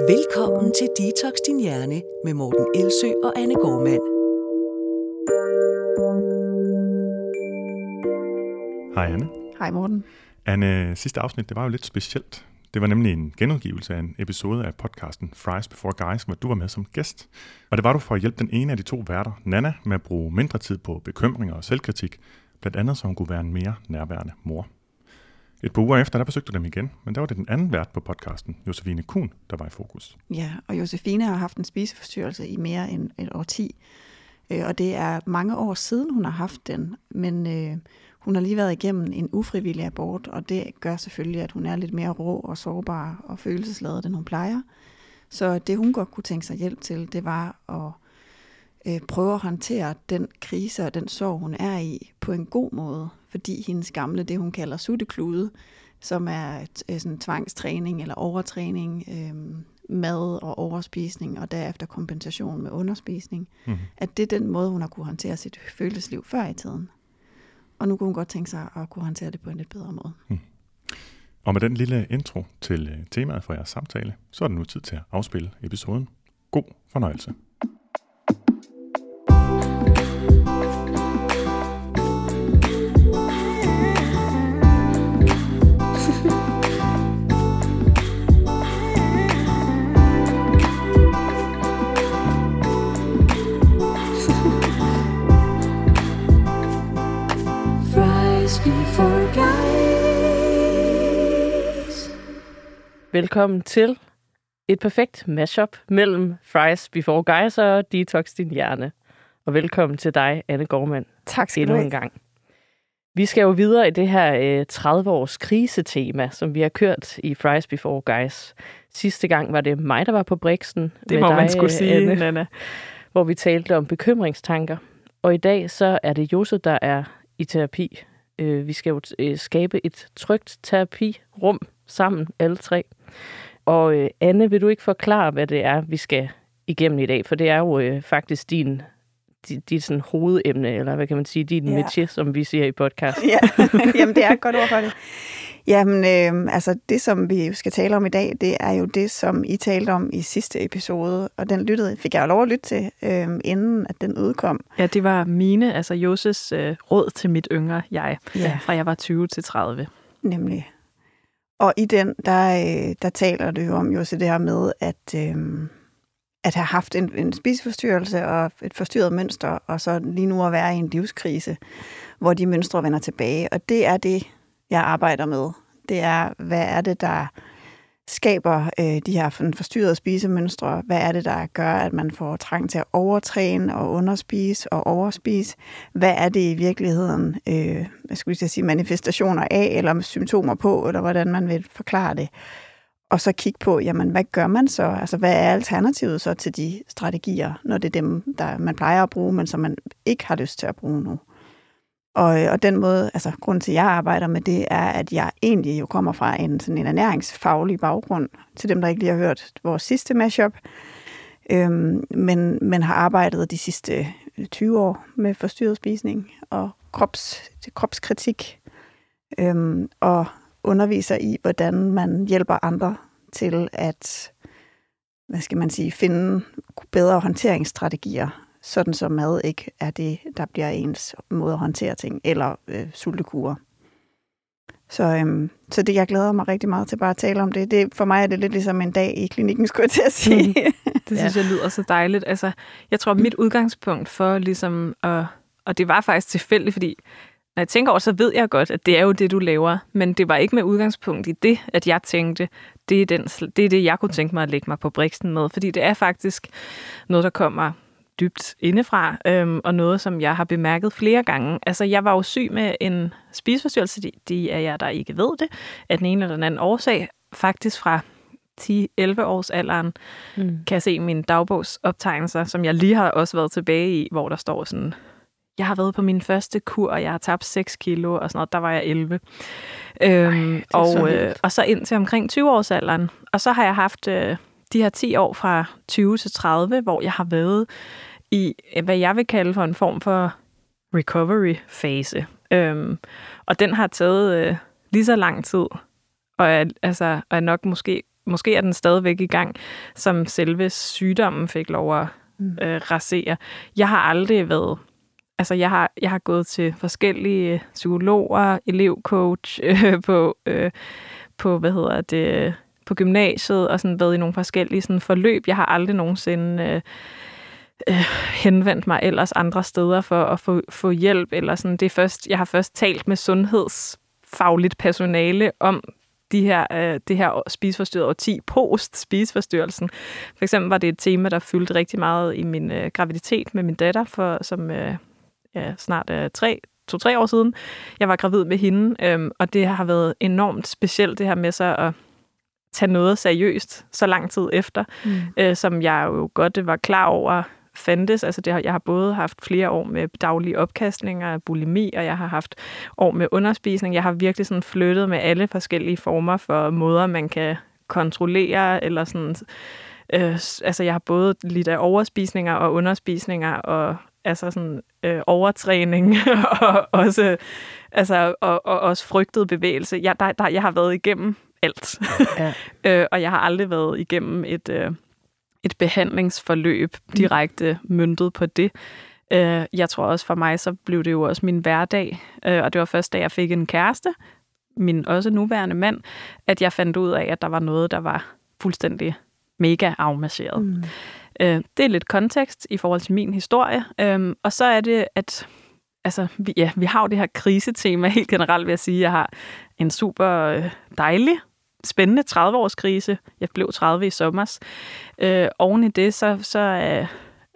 Velkommen til Detox Din Hjerne med Morten Elsø og Anne Gormand. Hej Anne. Hej Morten. Anne, sidste afsnit, det var jo lidt specielt. Det var nemlig en genudgivelse af en episode af podcasten Fries Before Guys, hvor du var med som gæst. Og det var du for at hjælpe den ene af de to værter, Nana, med at bruge mindre tid på bekymringer og selvkritik, blandt andet så hun kunne være en mere nærværende mor. Et par uger efter, der besøgte du dem igen, men der var det den anden vært på podcasten, Josefine Kuhn, der var i fokus. Ja, og Josefine har haft en spiseforstyrrelse i mere end et årti. Øh, og det er mange år siden, hun har haft den, men øh, hun har lige været igennem en ufrivillig abort, og det gør selvfølgelig, at hun er lidt mere rå og sårbar og følelsesladet, end hun plejer. Så det, hun godt kunne tænke sig hjælp til, det var at øh, prøve at håndtere den krise og den sorg, hun er i, på en god måde. Fordi hendes gamle, det hun kalder sutteklude, som er et, sådan tvangstræning eller overtræning, øh, mad og overspisning, og derefter kompensation med underspisning, mm. at det er den måde, hun har kunne håndtere sit følelsesliv før i tiden. Og nu kunne hun godt tænke sig at kunne håndtere det på en lidt bedre måde. Mm. Og med den lille intro til øh, temaet for jeres samtale, så er det nu tid til at afspille episoden. God fornøjelse. Velkommen til et perfekt mashup mellem Fries Before Guys og Detox Din Hjerne. Og velkommen til dig, Anne Gormand. Tak skal du en gang. Vi skal jo videre i det her øh, 30-års krisetema, som vi har kørt i Fries Before Guys. Sidste gang var det mig, der var på Brixen. Det må dig, man skulle sige, Anne, Nana. Hvor vi talte om bekymringstanker. Og i dag så er det Jose, der er i terapi. Øh, vi skal jo øh, skabe et trygt terapirum sammen, alle tre. Og øh, Anne, vil du ikke forklare, hvad det er, vi skal igennem i dag? For det er jo øh, faktisk din dit, dit sådan hovedemne, eller hvad kan man sige, din ja. métier, som vi siger i podcast. Ja, jamen det er et godt ord for det. Jamen, øh, altså det, som vi skal tale om i dag, det er jo det, som I talte om i sidste episode, og den lyttede, fik jeg jo lov at lytte til, øh, inden at den udkom. Ja, det var mine, altså Joses øh, råd til mit yngre jeg, ja. fra jeg var 20 til 30. Nemlig. Og i den, der, øh, der taler du jo om jo det her med, at, øh, at have haft en, en spiseforstyrrelse og et forstyrret mønster, og så lige nu at være i en livskrise, hvor de mønstre vender tilbage. Og det er det, jeg arbejder med. Det er, hvad er det, der skaber øh, de her forstyrrede spisemønstre? Hvad er det, der gør, at man får trang til at overtræne og underspise og overspise? Hvad er det i virkeligheden, øh, hvad skulle jeg sige, manifestationer af, eller symptomer på, eller hvordan man vil forklare det? Og så kigge på, jamen, hvad gør man så? Altså, hvad er alternativet så til de strategier, når det er dem, der man plejer at bruge, men som man ikke har lyst til at bruge nu? Og, øh, og den måde, altså grunden til, at jeg arbejder med det, er, at jeg egentlig jo kommer fra en, sådan en ernæringsfaglig baggrund, til dem, der ikke lige har hørt vores sidste mashup, øhm, men, men har arbejdet de sidste øh, 20 år med forstyrret spisning og krops, kropskritik, øhm, og underviser i, hvordan man hjælper andre til at, hvad skal man sige, finde bedre håndteringsstrategier sådan så mad ikke er det, der bliver ens måde at håndtere ting, eller øh, sultekure. Så, øhm, så det, jeg glæder mig rigtig meget til bare at tale om det. det. For mig er det lidt ligesom en dag i klinikken, skulle jeg til at sige. Mm. Det synes ja. jeg lyder så dejligt. Altså, jeg tror, mit udgangspunkt for ligesom at... Og det var faktisk tilfældigt, fordi når jeg tænker over, så ved jeg godt, at det er jo det, du laver. Men det var ikke med udgangspunkt i det, at jeg tænkte, det er, den, det, er det, jeg kunne tænke mig at lægge mig på briksen med. Fordi det er faktisk noget, der kommer dybt indefra, øhm, og noget, som jeg har bemærket flere gange. Altså, jeg var jo syg med en spiseforstyrrelse, de, de er jeg, der ikke ved det, af den ene eller den anden årsag, faktisk fra 10-11 års alderen, mm. kan jeg se mine dagbogsoptegnelser, som jeg lige har også været tilbage i, hvor der står sådan, jeg har været på min første kur, og jeg har tabt 6 kilo, og sådan noget, der var jeg 11. Øhm, Ej, og, øh, og så ind til omkring 20 års alderen. Og så har jeg haft øh, de her 10 år fra 20 til 30, hvor jeg har været i, hvad jeg vil kalde for en form for recovery-fase. Øhm, og den har taget øh, lige så lang tid, og er, altså, er nok måske måske er den stadigvæk i gang, som selve sygdommen fik lov at mm. øh, rasere. Jeg har aldrig været altså jeg har, jeg har gået til forskellige psykologer, elevcoach øh, på, øh, på, hvad hedder det, på gymnasiet, og sådan været i nogle forskellige sådan, forløb. Jeg har aldrig nogensinde øh, øh, henvendt mig ellers andre steder for at få, få hjælp, eller sådan. Det er først, jeg har først talt med sundhedsfagligt personale om de her, øh, det her spiseforstyrret 10 post spiseforstyrrelsen. For eksempel var det et tema, der fyldte rigtig meget i min øh, graviditet med min datter, for, som øh, ja, snart er tre, to-tre år siden. Jeg var gravid med hende, øhm, og det har været enormt specielt, det her med sig at tage noget seriøst så lang tid efter, mm. øh, som jeg jo godt var klar over fandtes. Altså det har, jeg har både haft flere år med daglige opkastninger bulimi, og jeg har haft år med underspisning. Jeg har virkelig sådan flyttet med alle forskellige former for måder, man kan kontrollere, eller sådan... Øh, altså jeg har både lidt af overspisninger og underspisninger, og altså sådan øh, overtræning og også altså og, og også frygtet bevægelse. Jeg, der, der, jeg har været igennem alt, ja. øh, og jeg har aldrig været igennem et øh, et behandlingsforløb mm. direkte mm. møntet på det. Øh, jeg tror også for mig, så blev det jo også min hverdag, øh, og det var først, da jeg fik en kæreste, min også nuværende mand, at jeg fandt ud af, at der var noget, der var fuldstændig mega afmasseret. Mm. Øh, det er lidt kontekst i forhold til min historie. Øh, og så er det, at altså, vi, ja, vi har jo det her krisetema helt generelt, vil jeg sige. Jeg har en super øh, dejlig, spændende 30-årskrise. Jeg blev 30 i sommer. Øh, oven i det, så, så er,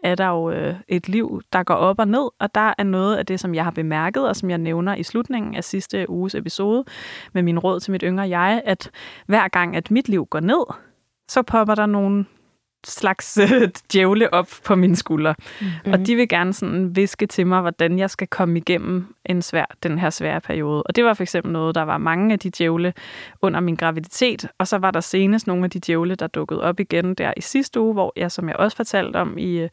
er der jo øh, et liv, der går op og ned, og der er noget af det, som jeg har bemærket, og som jeg nævner i slutningen af sidste uges episode med min råd til mit yngre jeg, at hver gang, at mit liv går ned, så popper der nogle slags øh, djævle op på mine skuldre. Mm-hmm. Og de vil gerne sådan viske til mig, hvordan jeg skal komme igennem en svær, den her svære periode. Og det var for eksempel noget, der var mange af de djævle under min graviditet. Og så var der senest nogle af de djævle, der dukkede op igen der i sidste uge, hvor jeg, som jeg også fortalte om i øh,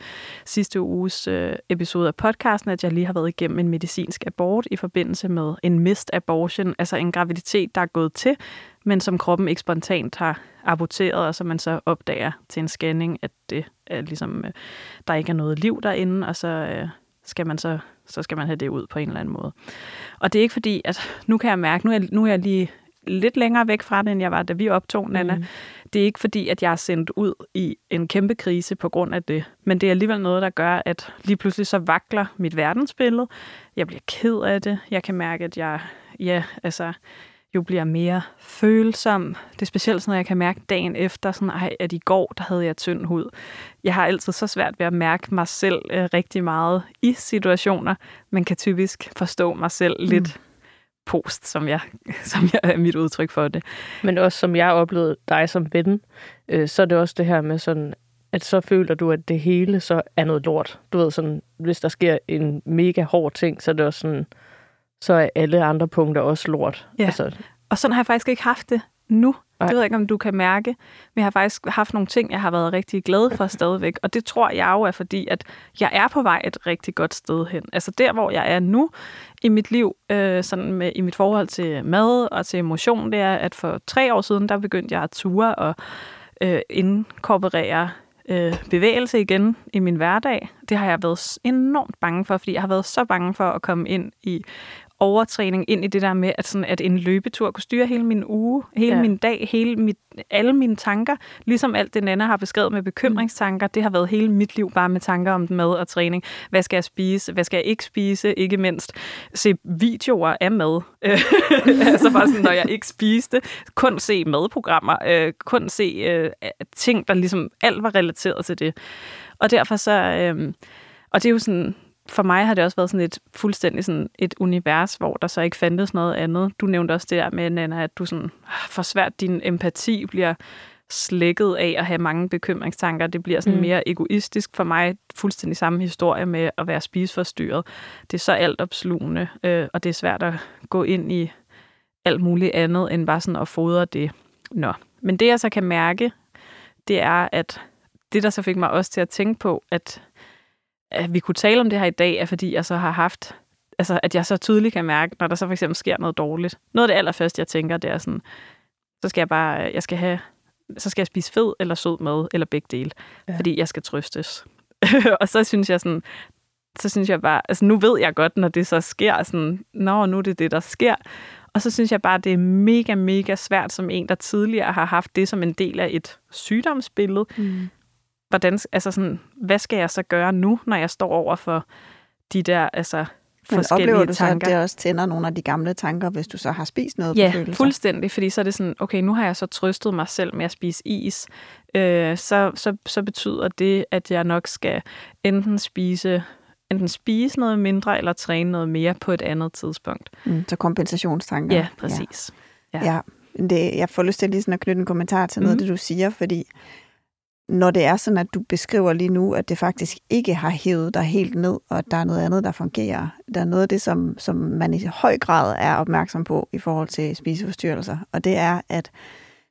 sidste uges øh, episode af podcasten, at jeg lige har været igennem en medicinsk abort i forbindelse med en mist abortion, altså en graviditet, der er gået til, men som kroppen ikke spontant har aborteret, og så man så opdager til en scanning, at det er ligesom, øh, der ikke er noget liv derinde, og så øh, skal man så, så skal man have det ud på en eller anden måde. Og det er ikke fordi, at nu kan jeg mærke, nu er, nu er jeg lige lidt længere væk fra det, end jeg var, da vi optog, Nana. Mm. Det er ikke fordi, at jeg er sendt ud i en kæmpe krise på grund af det, men det er alligevel noget, der gør, at lige pludselig så vakler mit verdensbillede. Jeg bliver ked af det. Jeg kan mærke, at jeg, ja, altså, jo bliver mere følsom. Det er specielt sådan, at jeg kan mærke dagen efter, sådan, ej, at i går, der havde jeg tynd hud. Jeg har altid så svært ved at mærke mig selv øh, rigtig meget i situationer, men kan typisk forstå mig selv mm. lidt post, som jeg, som jeg er mit udtryk for det. Men også som jeg oplevede dig som ven, øh, så er det også det her med sådan, at så føler du, at det hele så er noget lort. Du ved sådan, hvis der sker en mega hård ting, så er det også sådan, så er alle andre punkter også lort. Ja. Altså. Og sådan har jeg faktisk ikke haft det nu. Nej. Det ved jeg ikke, om du kan mærke. Men jeg har faktisk haft nogle ting, jeg har været rigtig glad for stadigvæk. Og det tror jeg jo er fordi, at jeg er på vej et rigtig godt sted hen. Altså der, hvor jeg er nu i mit liv, øh, sådan med, i mit forhold til mad og til emotion, det er, at for tre år siden, der begyndte jeg at ture og øh, inkorporere øh, bevægelse igen i min hverdag. Det har jeg været enormt bange for, fordi jeg har været så bange for at komme ind i overtræning ind i det der med, at, sådan, at en løbetur kunne styre hele min uge, hele ja. min dag, hele mit, alle mine tanker. Ligesom alt det, Nana har beskrevet med bekymringstanker, det har været hele mit liv bare med tanker om mad og træning. Hvad skal jeg spise? Hvad skal jeg ikke spise? Ikke mindst se videoer af mad. altså bare sådan, når jeg ikke spiste. Kun se madprogrammer. Øh, kun se øh, ting, der ligesom alt var relateret til det. Og derfor så... Øh, og det er jo sådan, for mig har det også været sådan et fuldstændig sådan et univers, hvor der så ikke fandtes noget andet. Du nævnte også det der med, Nana, at du sådan, ah, for svært din empati bliver slækket af at have mange bekymringstanker. Det bliver sådan mm. mere egoistisk for mig. Fuldstændig samme historie med at være spiseforstyrret. Det er så alt opslugende, øh, og det er svært at gå ind i alt muligt andet, end bare sådan at fodre det. Nå. Men det, jeg så kan mærke, det er, at det, der så fik mig også til at tænke på, at at vi kunne tale om det her i dag, er fordi jeg så har haft, altså at jeg så tydeligt kan mærke, når der så for eksempel sker noget dårligt. Noget af det allerførste, jeg tænker, det er sådan, så skal jeg bare, jeg skal have så skal jeg spise fed eller sød mad, eller begge dele, Ja. fordi jeg skal trøstes. og så synes jeg sådan, så synes jeg bare, altså nu ved jeg godt, når det så sker, sådan, nå, nu er det det, der sker. Og så synes jeg bare, det er mega, mega svært som en, der tidligere har haft det som en del af et sygdomsbillede. Mm. Hvordan, altså sådan, hvad skal jeg så gøre nu, når jeg står over for de der altså, Men forskellige oplever du så, tanker? at det også tænder nogle af de gamle tanker, hvis du så har spist noget Ja, på følelser? fuldstændig, fordi så er det sådan, okay, nu har jeg så trøstet mig selv med at spise is, øh, så, så, så betyder det, at jeg nok skal enten spise, enten spise noget mindre, eller træne noget mere på et andet tidspunkt. Mm, så kompensationstanker. Ja, præcis. Ja. Ja. ja. Det, jeg får lyst til lige sådan at knytte en kommentar til noget Mhm. det, du siger, fordi når det er sådan, at du beskriver lige nu, at det faktisk ikke har hævet dig helt ned, og at der er noget andet, der fungerer. Der er noget af det, som, som man i høj grad er opmærksom på i forhold til spiseforstyrrelser, og det er, at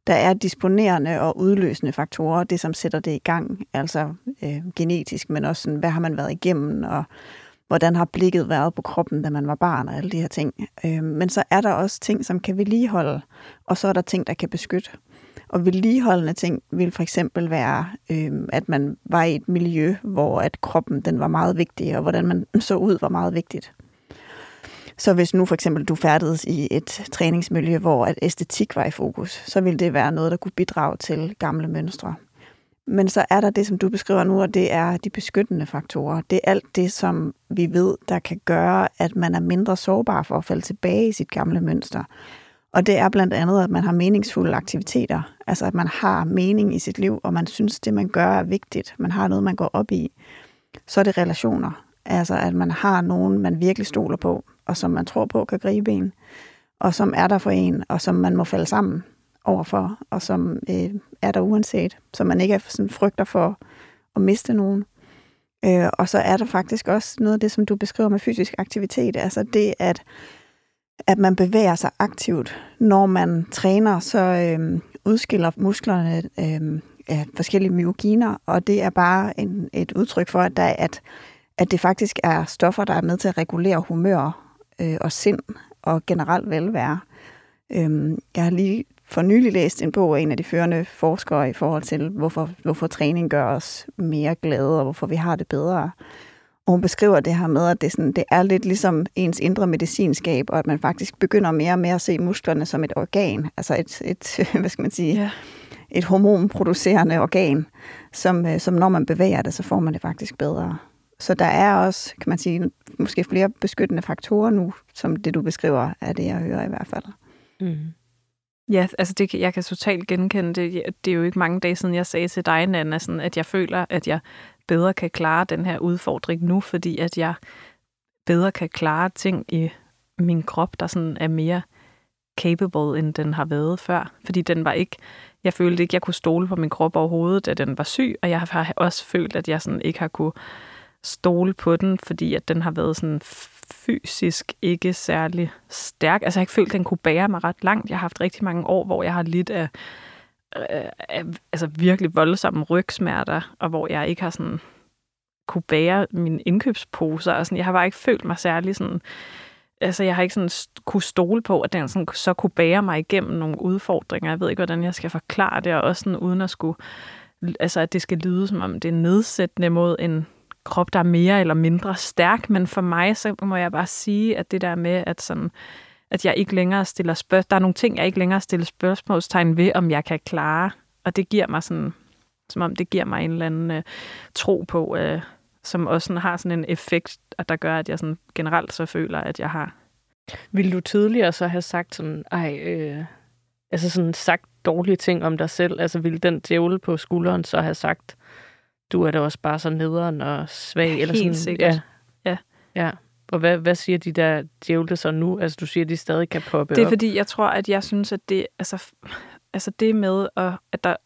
der er disponerende og udløsende faktorer, det som sætter det i gang, altså øh, genetisk, men også sådan, hvad har man været igennem, og hvordan har blikket været på kroppen, da man var barn, og alle de her ting. Øh, men så er der også ting, som kan vedligeholde, og så er der ting, der kan beskytte. Og vedligeholdende ting vil for eksempel være, øh, at man var i et miljø, hvor at kroppen den var meget vigtig, og hvordan man så ud var meget vigtigt. Så hvis nu for eksempel du færdedes i et træningsmiljø, hvor at æstetik var i fokus, så ville det være noget, der kunne bidrage til gamle mønstre. Men så er der det, som du beskriver nu, og det er de beskyttende faktorer. Det er alt det, som vi ved, der kan gøre, at man er mindre sårbar for at falde tilbage i sit gamle mønster. Og det er blandt andet, at man har meningsfulde aktiviteter. Altså at man har mening i sit liv, og man synes, det man gør er vigtigt. Man har noget, man går op i. Så er det relationer. Altså at man har nogen, man virkelig stoler på, og som man tror på kan gribe en, og som er der for en, og som man må falde sammen overfor, og som øh, er der uanset, så man ikke er sådan frygter for at miste nogen. Øh, og så er der faktisk også noget af det, som du beskriver med fysisk aktivitet, altså det, at, at man bevæger sig aktivt. Når man træner, så øh, udskiller musklerne øh, af forskellige myokiner, og det er bare en, et udtryk for, at, der, er- at, at det faktisk er stoffer, der er med til at regulere humør øh, og sind og generelt velvære. Øh, jeg har lige for nylig læst en bog af en af de førende forskere i forhold til, hvorfor, hvorfor træning gør os mere glade, og hvorfor vi har det bedre. Og hun beskriver det her med, at det, sådan, det er lidt ligesom ens indre medicinskab, og at man faktisk begynder mere og mere at se musklerne som et organ, altså et, et hvad skal man sige, Ja. et hormonproducerende organ, som, øh, som når man bevæger det, så får man det faktisk bedre. Så der er også, kan man sige, måske flere beskyttende faktorer nu, som det du beskriver, er det, jeg hører i hvert fald. Mm. Ja, altså det, kan- jeg kan totalt genkende det. Det er jo ikke mange dage siden, jeg sagde til dig, Nana, sådan, at jeg føler, at jeg bedre kan klare den her udfordring nu, fordi at jeg bedre kan klare ting i min krop, der sådan er mere capable, end den har været før. Fordi den var ikke, jeg følte ikke, jeg kunne stole på min krop overhovedet, da den var syg, og jeg har også følt, at jeg sådan ikke har kunne stole på den, fordi at den har været sådan fysisk ikke særlig stærk. Altså jeg har ikke følt, at den kunne bære mig ret langt. Jeg har haft rigtig mange år, hvor jeg har lidt af, Øh, øh, øh, altså virkelig voldsomme rygsmerter, og hvor jeg ikke har sådan kunne bære mine indkøbsposer. Og sådan, jeg har bare ikke følt mig særlig sådan... Altså, jeg har ikke sådan kunne stole på, at den sådan, så kunne bære mig igennem nogle udfordringer. Jeg ved ikke, hvordan jeg skal forklare det, og også sådan, uden at skulle... Altså, at det skal lyde, som om det er nedsættende mod en krop, der er mere eller mindre stærk. Men for mig, så må jeg bare sige, at det der med, at sådan at jeg ikke længere stiller spørgsmål. Der er nogle ting, jeg ikke længere stiller spørgsmålstegn ved, om jeg kan klare. Og det giver mig sådan, som om det giver mig en eller anden øh, tro på, øh, som også sådan, har sådan en effekt, at der gør, at jeg sådan generelt så føler, at jeg har. Vil du tidligere så have sagt sådan, ej, øh, altså sådan sagt dårlige ting om dig selv? Altså ville den djævel på skulderen så have sagt, du er da også bare så nederen og svag? Helt eller sådan, sikkert. Ja. Ja. ja. Og hvad, hvad siger de der djævle så nu? Altså du siger, at de stadig kan poppe Det er op. fordi, jeg tror, at jeg synes, at det, altså, altså det med, at, at, der,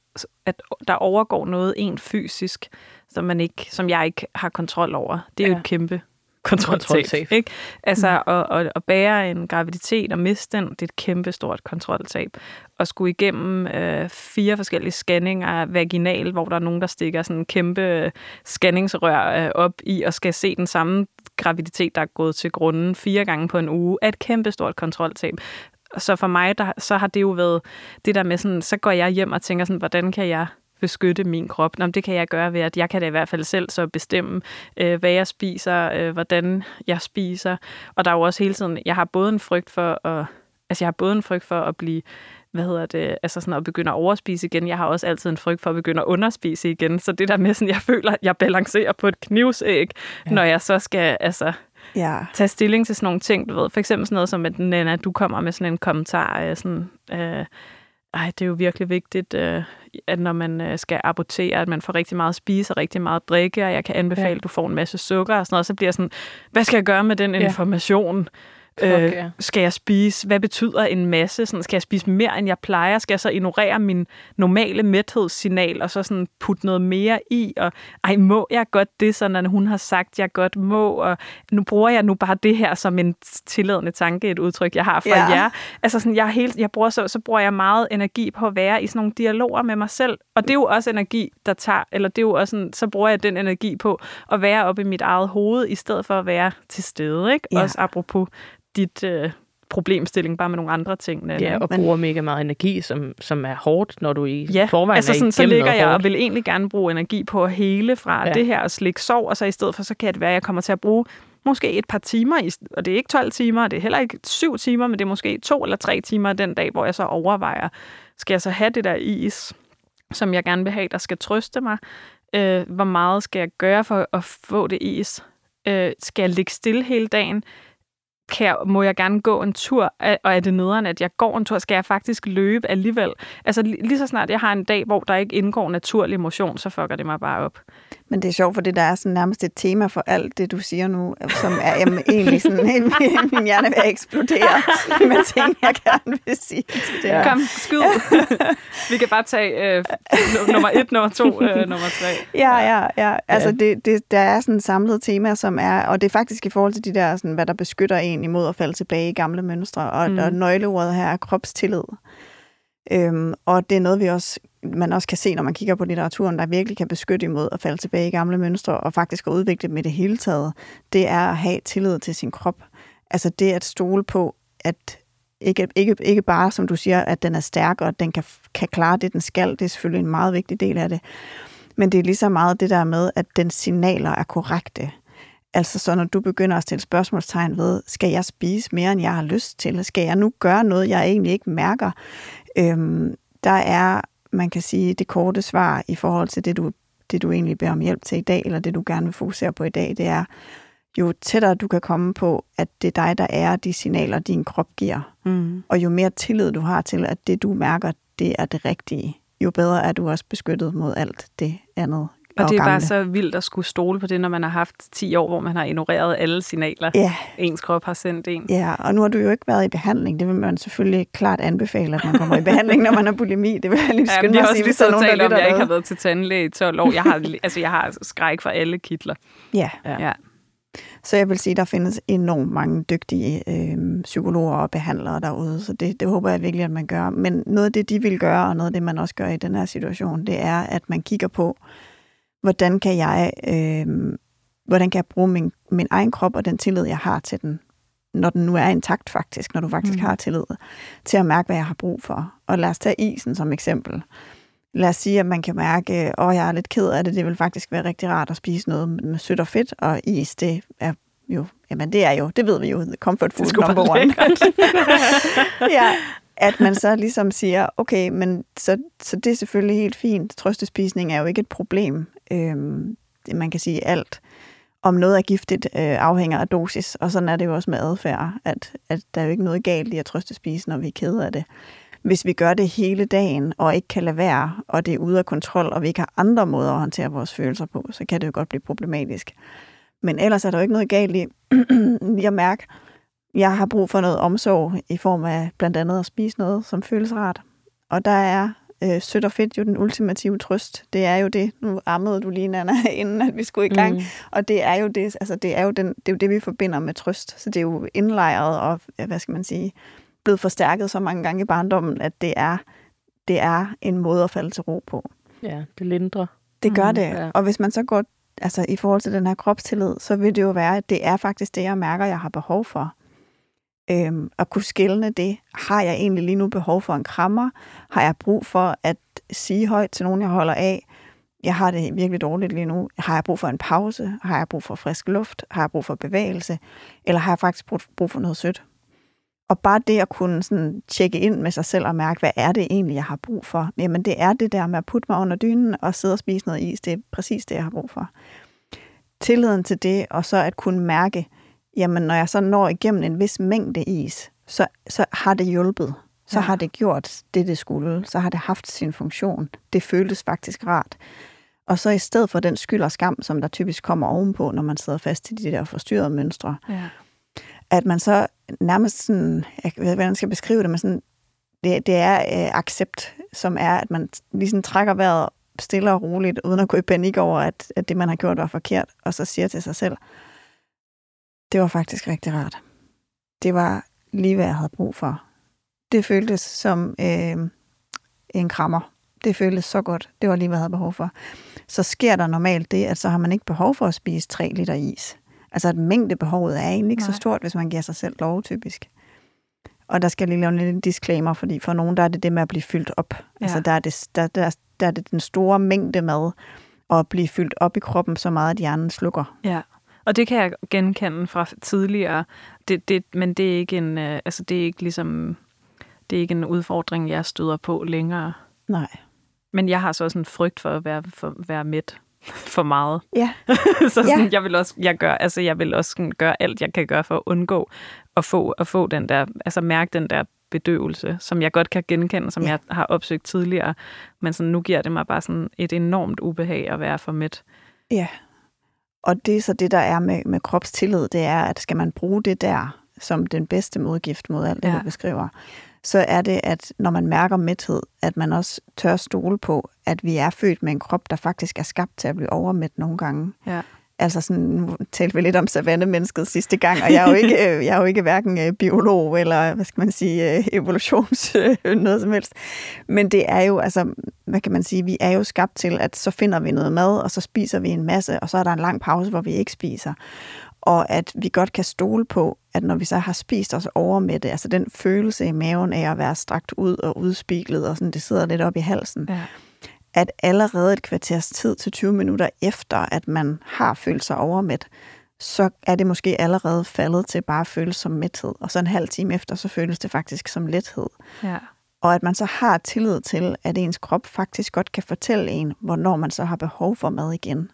at der overgår noget en fysisk, som, man ikke, som jeg ikke har kontrol over, det er ja. jo et kæmpe kontroltab. Ikke? Altså mm. at, at, at bære en graviditet og miste den, det er et kæmpe stort kontroltab. Og skulle igennem øh, fire forskellige scanninger vaginal, hvor der er nogen, der stikker sådan en kæmpe øh, scanningsrør øh, op i og skal se den samme graviditet, der er gået til grunden fire gange på en uge, er et kæmpe stort kontroltab. så for mig, der, så har det jo været det der med sådan, så går jeg hjem og tænker sådan, hvordan kan jeg beskytte min krop. Nå, det kan jeg gøre ved, at jeg kan da i hvert fald selv så bestemme, øh, hvad jeg spiser, øh, hvordan jeg spiser. Og der er jo også hele tiden, jeg har både en frygt for at, altså jeg har både en frygt for at blive hvad hedder det, altså sådan at begynde at overspise igen. Jeg har også altid en frygt for at begynde at underspise igen. Så det der med sådan, jeg føler, at jeg balancerer på et knivsæg, ja. når jeg så skal, altså, ja. tage stilling til sådan nogle ting, du ved. For eksempel sådan noget som, at Nana, du kommer med sådan en kommentar, øh, sådan, øh, ej, det er jo virkelig vigtigt, øh, at når man øh, skal abortere, at man får rigtig meget at spise og rigtig meget at drikke, og jeg kan anbefale, ja. at du får en masse sukker og sådan noget, så bliver sådan, hvad skal jeg gøre med den information? Okay. Øh, skal jeg spise? Hvad betyder en masse? Sådan, skal jeg spise mere, end jeg plejer? Skal jeg så ignorere min normale mæthedssignal, og så sådan putte noget mere i? Og ej, må jeg godt det, sådan hun har sagt, jeg godt må? Og nu bruger jeg nu bare det her som en tilladende tanke, et udtryk, jeg har fra ja. jer. Altså sådan, jeg, helt, jeg bruger så, så bruger jeg meget energi på at være i sådan nogle dialoger med mig selv. Og det er jo også energi, der tager, eller det er jo også sådan, så bruger jeg den energi på at være oppe i mit eget hoved, i stedet for at være til stede. Ikke? Ja. Også apropos dit øh, problemstilling, bare med nogle andre ting. Nana. Ja, og bruger mega meget energi, som, som er hårdt, når du i ja, forvejen altså sådan, er så ligger jeg og vil egentlig gerne bruge energi på at hele fra ja. det her og slikke sov, og så i stedet for, så kan det være, at jeg kommer til at bruge måske et par timer, og det er ikke 12 timer, det er heller ikke 7 timer, men det er måske to eller tre timer den dag, hvor jeg så overvejer, skal jeg så have det der is, som jeg gerne vil have, der skal trøste mig? Øh, hvor meget skal jeg gøre for at få det is? Øh, skal jeg ligge stille hele dagen? Kan jeg, må jeg gerne gå en tur, og er det nederen, at jeg går en tur, skal jeg faktisk løbe alligevel? Altså lige så snart jeg har en dag, hvor der ikke indgår naturlig motion, så fucker det mig bare op. Men det er sjovt, fordi der er sådan nærmest et tema for alt det, du siger nu, som er jamen, egentlig sådan, min, min hjerne vil eksplodere med ting, jeg gerne vil sige til det her. Kom, skyd. Vi kan bare tage øh, nummer et, nummer to, øh, nummer tre. Ja, ja, ja. Altså, det, det, der er sådan et samlet tema, som er, og det er faktisk i forhold til de der, sådan, hvad der beskytter en imod at falde tilbage i gamle mønstre, og, mm. og nøgleordet her er kropstillid. Øhm, og det er noget, vi også, man også kan se, når man kigger på litteraturen, der virkelig kan beskytte imod at falde tilbage i gamle mønstre, og faktisk at udvikle dem i det hele taget. Det er at have tillid til sin krop. Altså det at stole på, at ikke, ikke, ikke bare, som du siger, at den er stærk, og at den kan, kan klare det, den skal. Det er selvfølgelig en meget vigtig del af det. Men det er lige så meget det der med, at den signaler er korrekte. Altså så når du begynder at stille spørgsmålstegn ved, skal jeg spise mere, end jeg har lyst til? Skal jeg nu gøre noget, jeg egentlig ikke mærker? Øhm, der er, man kan sige, det korte svar i forhold til det du, det, du egentlig beder om hjælp til i dag, eller det, du gerne vil fokusere på i dag, det er, jo tættere du kan komme på, at det er dig, der er de signaler, din krop giver, mm. og jo mere tillid du har til, at det, du mærker, det er det rigtige, jo bedre er du også beskyttet mod alt det andet og det er gamle. bare så vildt at skulle stole på det, når man har haft 10 år, hvor man har ignoreret alle signaler, ja. ens krop har sendt en. Ja, og nu har du jo ikke været i behandling. Det vil man selvfølgelig klart anbefale, at man kommer i behandling, når man har bulimi. Det vil jeg lige skynde ja, mig at sige, hvis der er nogen, der om, jeg ikke har været til tandlæge i 12 år. Jeg har, altså, jeg har skræk for alle kitler. Ja. ja. Så jeg vil sige, at der findes enormt mange dygtige øh, psykologer og behandlere derude, så det, det håber jeg virkelig, at man gør. Men noget af det, de vil gøre, og noget af det, man også gør i den her situation, det er, at man kigger på, hvordan kan jeg, øh, hvordan kan jeg bruge min, min egen krop og den tillid, jeg har til den, når den nu er intakt faktisk, når du faktisk mm. har tillid, til at mærke, hvad jeg har brug for. Og lad os tage isen som eksempel. Lad os sige, at man kan mærke, at jeg er lidt ked af det, det vil faktisk være rigtig rart at spise noget med sødt og fedt, og is, det er jo, jamen det er jo, det ved vi jo, comfort food number one. ja, at man så ligesom siger, okay, men så, så det er selvfølgelig helt fint. Trøstespisning er jo ikke et problem. Øhm, man kan sige alt. Om noget er giftigt, øh, afhænger af dosis, og sådan er det jo også med adfærd, at, at der er jo ikke noget galt i at trøste spise, når vi er kede af det. Hvis vi gør det hele dagen, og ikke kan lade være, og det er ude af kontrol, og vi ikke har andre måder at håndtere vores følelser på, så kan det jo godt blive problematisk. Men ellers er der jo ikke noget galt i lige at mærke, jeg har brug for noget omsorg i form af blandt andet at spise noget, som føles rart. Og der er øh, sødt og fedt jo den ultimative trøst. Det er jo det. Nu ammede du lige, Nana, inden at vi skulle i gang. Mm. Og det er jo det, altså det er jo, den, det er jo det, vi forbinder med trøst. Så det er jo indlejret og, hvad skal man sige, blevet forstærket så mange gange i barndommen, at det er, det er en måde at falde til ro på. Ja, det lindrer. Det gør mm, det. Ja. Og hvis man så går altså i forhold til den her kropstillid, så vil det jo være, at det er faktisk det, jeg mærker, jeg har behov for Øhm, at kunne skille det. Har jeg egentlig lige nu behov for en krammer? Har jeg brug for at sige højt til nogen, jeg holder af? Jeg har det virkelig dårligt lige nu. Har jeg brug for en pause? Har jeg brug for frisk luft? Har jeg brug for bevægelse? Eller har jeg faktisk brug for noget sødt? Og bare det at kunne sådan tjekke ind med sig selv og mærke, hvad er det egentlig, jeg har brug for? Jamen det er det der med at putte mig under dynen og sidde og spise noget is. Det er præcis det, jeg har brug for. Tilliden til det, og så at kunne mærke, jamen når jeg så når igennem en vis mængde is, så, så har det hjulpet. Så ja. har det gjort det, det skulle. Så har det haft sin funktion. Det føltes faktisk rart. Og så i stedet for den skyld og skam, som der typisk kommer ovenpå, når man sidder fast i de der forstyrrede mønstre, ja. at man så nærmest sådan, jeg ved ikke, hvordan jeg skal beskrive det, men sådan, det, det er øh, accept, som er, at man ligesom trækker vejret stille og roligt, uden at gå i panik over, at, at det, man har gjort, var forkert, og så siger til sig selv, det var faktisk rigtig rart. Det var lige, hvad jeg havde brug for. Det føltes som øh, en krammer. Det føltes så godt. Det var lige, hvad jeg havde behov for. Så sker der normalt det, at så har man ikke behov for at spise 3 liter is. Altså at mængdebehovet er egentlig ikke Nej. så stort, hvis man giver sig selv lov, typisk. Og der skal jeg lige lave en lille disclaimer, fordi for nogen der er det det med at blive fyldt op. Ja. Altså der er, det, der, der, der er det den store mængde mad, og at blive fyldt op i kroppen så meget, at hjernen slukker. Ja, og det kan jeg genkende fra tidligere. Det, det, men det er ikke en, øh, altså det er ikke ligesom, det er ikke en udfordring, jeg støder på længere. Nej. Men jeg har så også en frygt for at være, for, være mæt for meget. Ja. så sådan, ja. jeg vil også jeg gør altså jeg vil også sådan, gøre alt jeg kan gøre for at undgå at få at få den der altså mærke den der bedøvelse, som jeg godt kan genkende, som ja. jeg har opsøgt tidligere, men sådan, nu giver det mig bare sådan et enormt ubehag at være for mæt. Ja. Og det er så det, der er med, med kropstillid, det er, at skal man bruge det der som den bedste modgift mod alt det, ja. du beskriver, så er det, at når man mærker mæthed, at man også tør stole på, at vi er født med en krop, der faktisk er skabt til at blive overmæt nogle gange. Ja. Altså sådan, nu talte vi lidt om savannemennesket sidste gang, og jeg er jo ikke, jeg er jo ikke hverken øh, biolog eller, hvad skal man sige, øh, evolutions noget som helst. Men det er jo, altså, hvad kan man sige, vi er jo skabt til, at så finder vi noget mad, og så spiser vi en masse, og så er der en lang pause, hvor vi ikke spiser og at vi godt kan stole på, at når vi så har spist os over med det, altså den følelse i maven af at være strakt ud og udspiklet, og sådan, det sidder lidt op i halsen, ja. At allerede et kvarters tid til 20 minutter efter, at man har følt sig overmæt, så er det måske allerede faldet til bare at føles som mæthed, og så en halv time efter, så føles det faktisk som lethed. Ja. Og at man så har tillid til, at ens krop faktisk godt kan fortælle en, hvornår man så har behov for mad igen.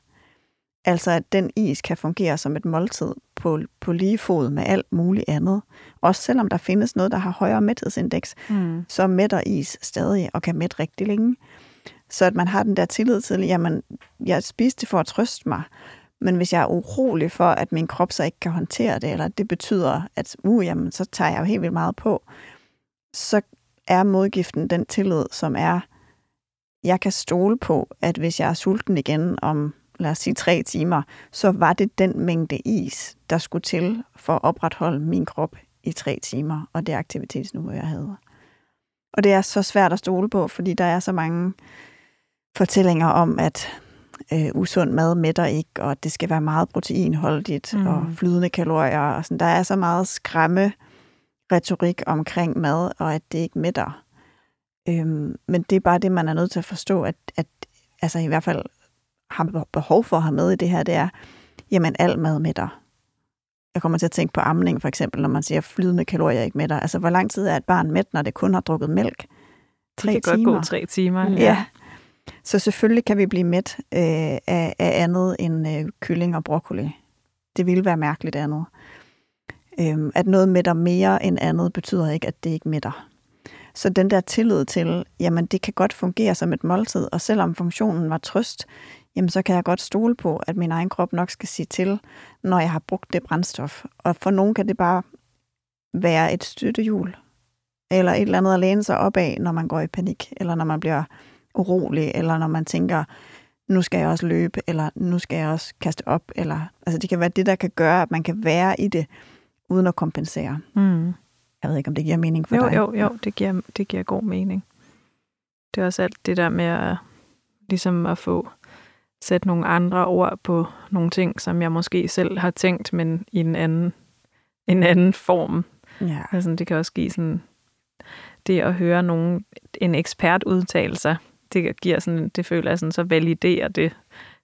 Altså at den is kan fungere som et måltid på, på lige fod med alt muligt andet. Også selvom der findes noget, der har højere mæthedsindeks, mm. så mætter is stadig og kan mætte rigtig længe. Så at man har den der tillid til, jamen, jeg spiste det for at trøste mig, men hvis jeg er urolig for, at min krop så ikke kan håndtere det, eller det betyder, at uh, jamen, så tager jeg jo helt vildt meget på, så er modgiften den tillid, som er, jeg kan stole på, at hvis jeg er sulten igen om lad os sige tre timer, så var det den mængde is, der skulle til for at opretholde min krop i tre timer, og det aktivitetsniveau, jeg havde. Og det er så svært at stole på, fordi der er så mange fortællinger om, at øh, usund mad mætter ikke, og det skal være meget proteinholdigt mm. og flydende kalorier. Og sådan. Der er så meget skræmme retorik omkring mad, og at det ikke mætter. Øhm, men det er bare det, man er nødt til at forstå, at, at altså i hvert fald har behov for at have med i det her, det er, jamen al mad mætter. Jeg kommer til at tænke på amning for eksempel, når man siger flydende kalorier ikke mætter. Altså, hvor lang tid er et barn mæt, når det kun har drukket mælk? Tre det kan timer. godt gå tre timer. Ja. ja. Så selvfølgelig kan vi blive mæt øh, af, af andet end øh, kylling og broccoli. Det ville være mærkeligt andet. Øhm, at noget mætter mere end andet, betyder ikke, at det ikke mætter. Så den der tillid til, jamen det kan godt fungere som et måltid, og selvom funktionen var trøst, jamen så kan jeg godt stole på, at min egen krop nok skal sige til, når jeg har brugt det brændstof. Og for nogen kan det bare være et støttehjul, eller et eller andet at læne sig op af, når man går i panik, eller når man bliver urolig, eller når man tænker, nu skal jeg også løbe, eller nu skal jeg også kaste op, eller altså det kan være det, der kan gøre, at man kan være i det, uden at kompensere. Mm. Jeg ved ikke, om det giver mening for jo, dig. Jo, jo, det giver, det giver god mening. Det er også alt det der med at, ligesom at få sætte nogle andre ord på nogle ting, som jeg måske selv har tænkt, men i en anden, en anden form. Ja. Altså, det kan også give sådan, det at høre nogen, en ekspert udtale sig, det giver sådan, det føler jeg sådan, så validerer det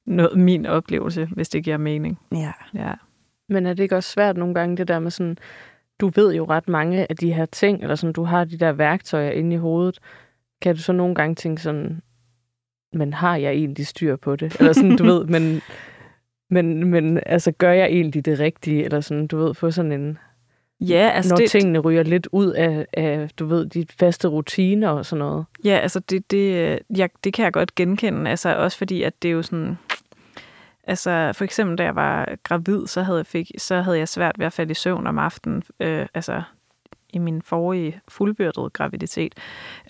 noget, min oplevelse, hvis det giver mening. ja. Ja. Men er det ikke også svært nogle gange, det der med sådan, du ved jo ret mange af de her ting, eller sådan, du har de der værktøjer inde i hovedet. Kan du så nogle gange tænke sådan, men har jeg egentlig styr på det? Eller sådan, du ved, men, men, men altså, gør jeg egentlig det rigtige? Eller sådan, du ved, få sådan en, Ja, altså når det, tingene ryger lidt ud af, af, du ved, de faste rutiner og sådan noget. Ja, altså det, det, øh, jeg, det kan jeg godt genkende, altså også fordi, at det er jo sådan, altså for eksempel da jeg var gravid, så havde jeg, fik, så havde jeg svært ved at falde i søvn om aftenen, øh, altså i min forrige fuldbyrdede graviditet,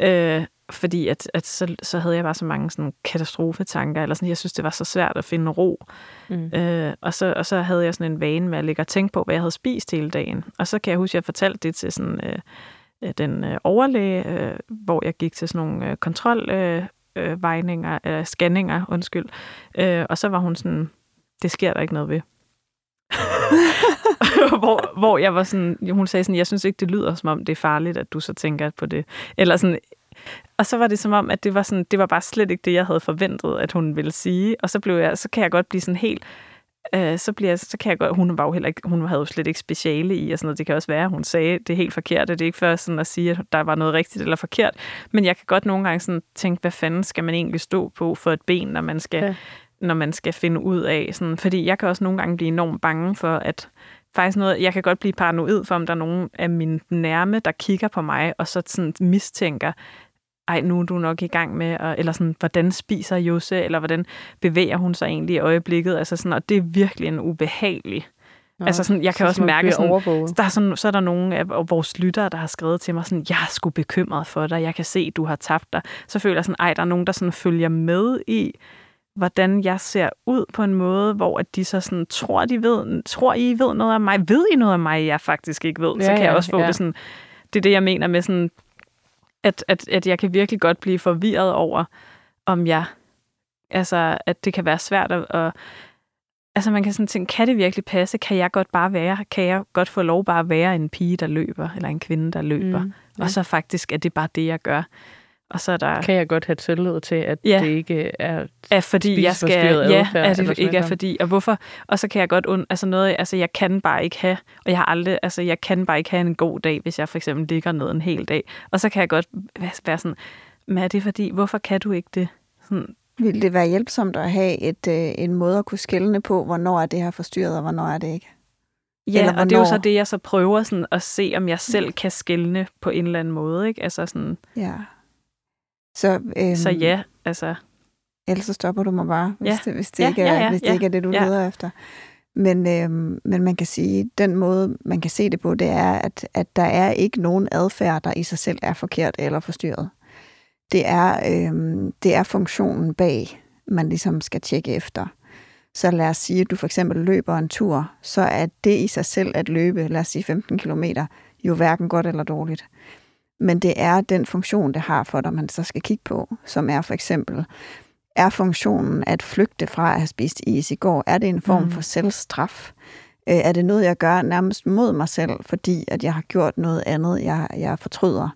øh, fordi at, at så, så havde jeg bare så mange sådan katastrofetanker, eller sådan, jeg synes, det var så svært at finde ro. Mm. Øh, og, så, og så havde jeg sådan en vane med at ligge og tænke på, hvad jeg havde spist hele dagen. Og så kan jeg huske, at jeg fortalte det til sådan, øh, øh, den øh, overlæge, øh, hvor jeg gik til sådan nogle øh, kontrolvejninger, øh, øh, vejninger, øh, scanninger, undskyld. Øh, og så var hun sådan, det sker der ikke noget ved. hvor, hvor jeg var sådan, hun sagde sådan, jeg synes ikke, det lyder som om, det er farligt, at du så tænker på det. Eller sådan, og så var det som om, at det var, sådan, det var bare slet ikke det, jeg havde forventet, at hun ville sige. Og så blev jeg, så kan jeg godt blive sådan helt, øh, så, bliver, så kan jeg godt, hun var jo heller ikke, hun havde jo slet ikke speciale i, og sådan noget. Det kan også være, at hun sagde det er helt forkert, det er ikke for sådan at sige, at der var noget rigtigt eller forkert. Men jeg kan godt nogle gange sådan tænke, hvad fanden skal man egentlig stå på for et ben, når man skal, ja. når man skal finde ud af. Sådan, fordi jeg kan også nogle gange blive enormt bange for, at faktisk noget, jeg kan godt blive paranoid for, om der er nogen af mine nærme, der kigger på mig, og så sådan mistænker, ej, nu er du nok i gang med, eller sådan, hvordan spiser Jose, eller hvordan bevæger hun sig egentlig i øjeblikket, altså sådan, og det er virkelig en ubehagelig. Nå, altså sådan, jeg kan så også mærke sådan, overvåget. der er sådan, så er der nogle af vores lyttere, der har skrevet til mig sådan, jeg er sgu bekymret for dig, jeg kan se, du har tabt dig. Så føler jeg sådan, ej, der er nogen, der sådan følger med i, hvordan jeg ser ud på en måde, hvor at de så sådan, tror, de ved, tror I ved noget af mig? Ved I noget af mig, jeg faktisk ikke ved? så Ja, kan jeg ja, også få ja. det sådan, det er det, jeg mener med sådan, at, at, at jeg kan virkelig godt blive forvirret over, om jeg, altså, at det kan være svært at, at altså man kan sådan tænke, kan det virkelig passe? Kan jeg godt bare være, kan jeg godt få lov bare at være en pige, der løber, eller en kvinde, der løber? Mm, ja. og så faktisk er det bare det, jeg gør. Og så er der... Kan jeg godt have tillid til, at Ja. det ikke er... er fordi jeg skal, ja, adfærd, at eller det ikke er fordi, og hvorfor, og så kan jeg godt, und, altså noget, altså jeg kan bare ikke have, og jeg har aldrig, altså jeg kan bare ikke have en god dag, hvis jeg for eksempel ligger ned en hel dag, og så kan jeg godt være- være sådan, men er det fordi, hvorfor kan du ikke det? Sådan, Vil det være hjælpsomt at have et, øh, en måde at kunne skælne på, hvornår er det her forstyrret, og hvornår er det ikke? ja, Eller og det er jo så hvornår? det, jeg så prøver sådan at se, om jeg selv kan skælne på en eller anden måde, ikke? Altså sådan, Ja. Så, øhm, så ja, altså, Ellers så stopper du mig bare, hvis, Ja. det, hvis, det, Ja, ikke er, ja, ja, hvis det ja, ikke er det, du ja. leder efter. Men, øhm, men man kan sige, den måde, man kan se det på, det er, at, at der er ikke nogen adfærd, der i sig selv er forkert eller forstyrret. Det er, øhm, det er funktionen bag, man ligesom skal tjekke efter. Så lad os sige, at du for eksempel løber en tur, så er det i sig selv at løbe, lad os sige 15 km, jo hverken godt eller dårligt. Men det er den funktion, det har for dig, man så skal kigge på, som er for eksempel, er funktionen at flygte fra at have spist is i går? Er det en form Mm. for selvstraf? Øh, Er det noget, jeg gør nærmest mod mig selv, fordi at jeg har gjort noget andet, jeg, jeg fortryder?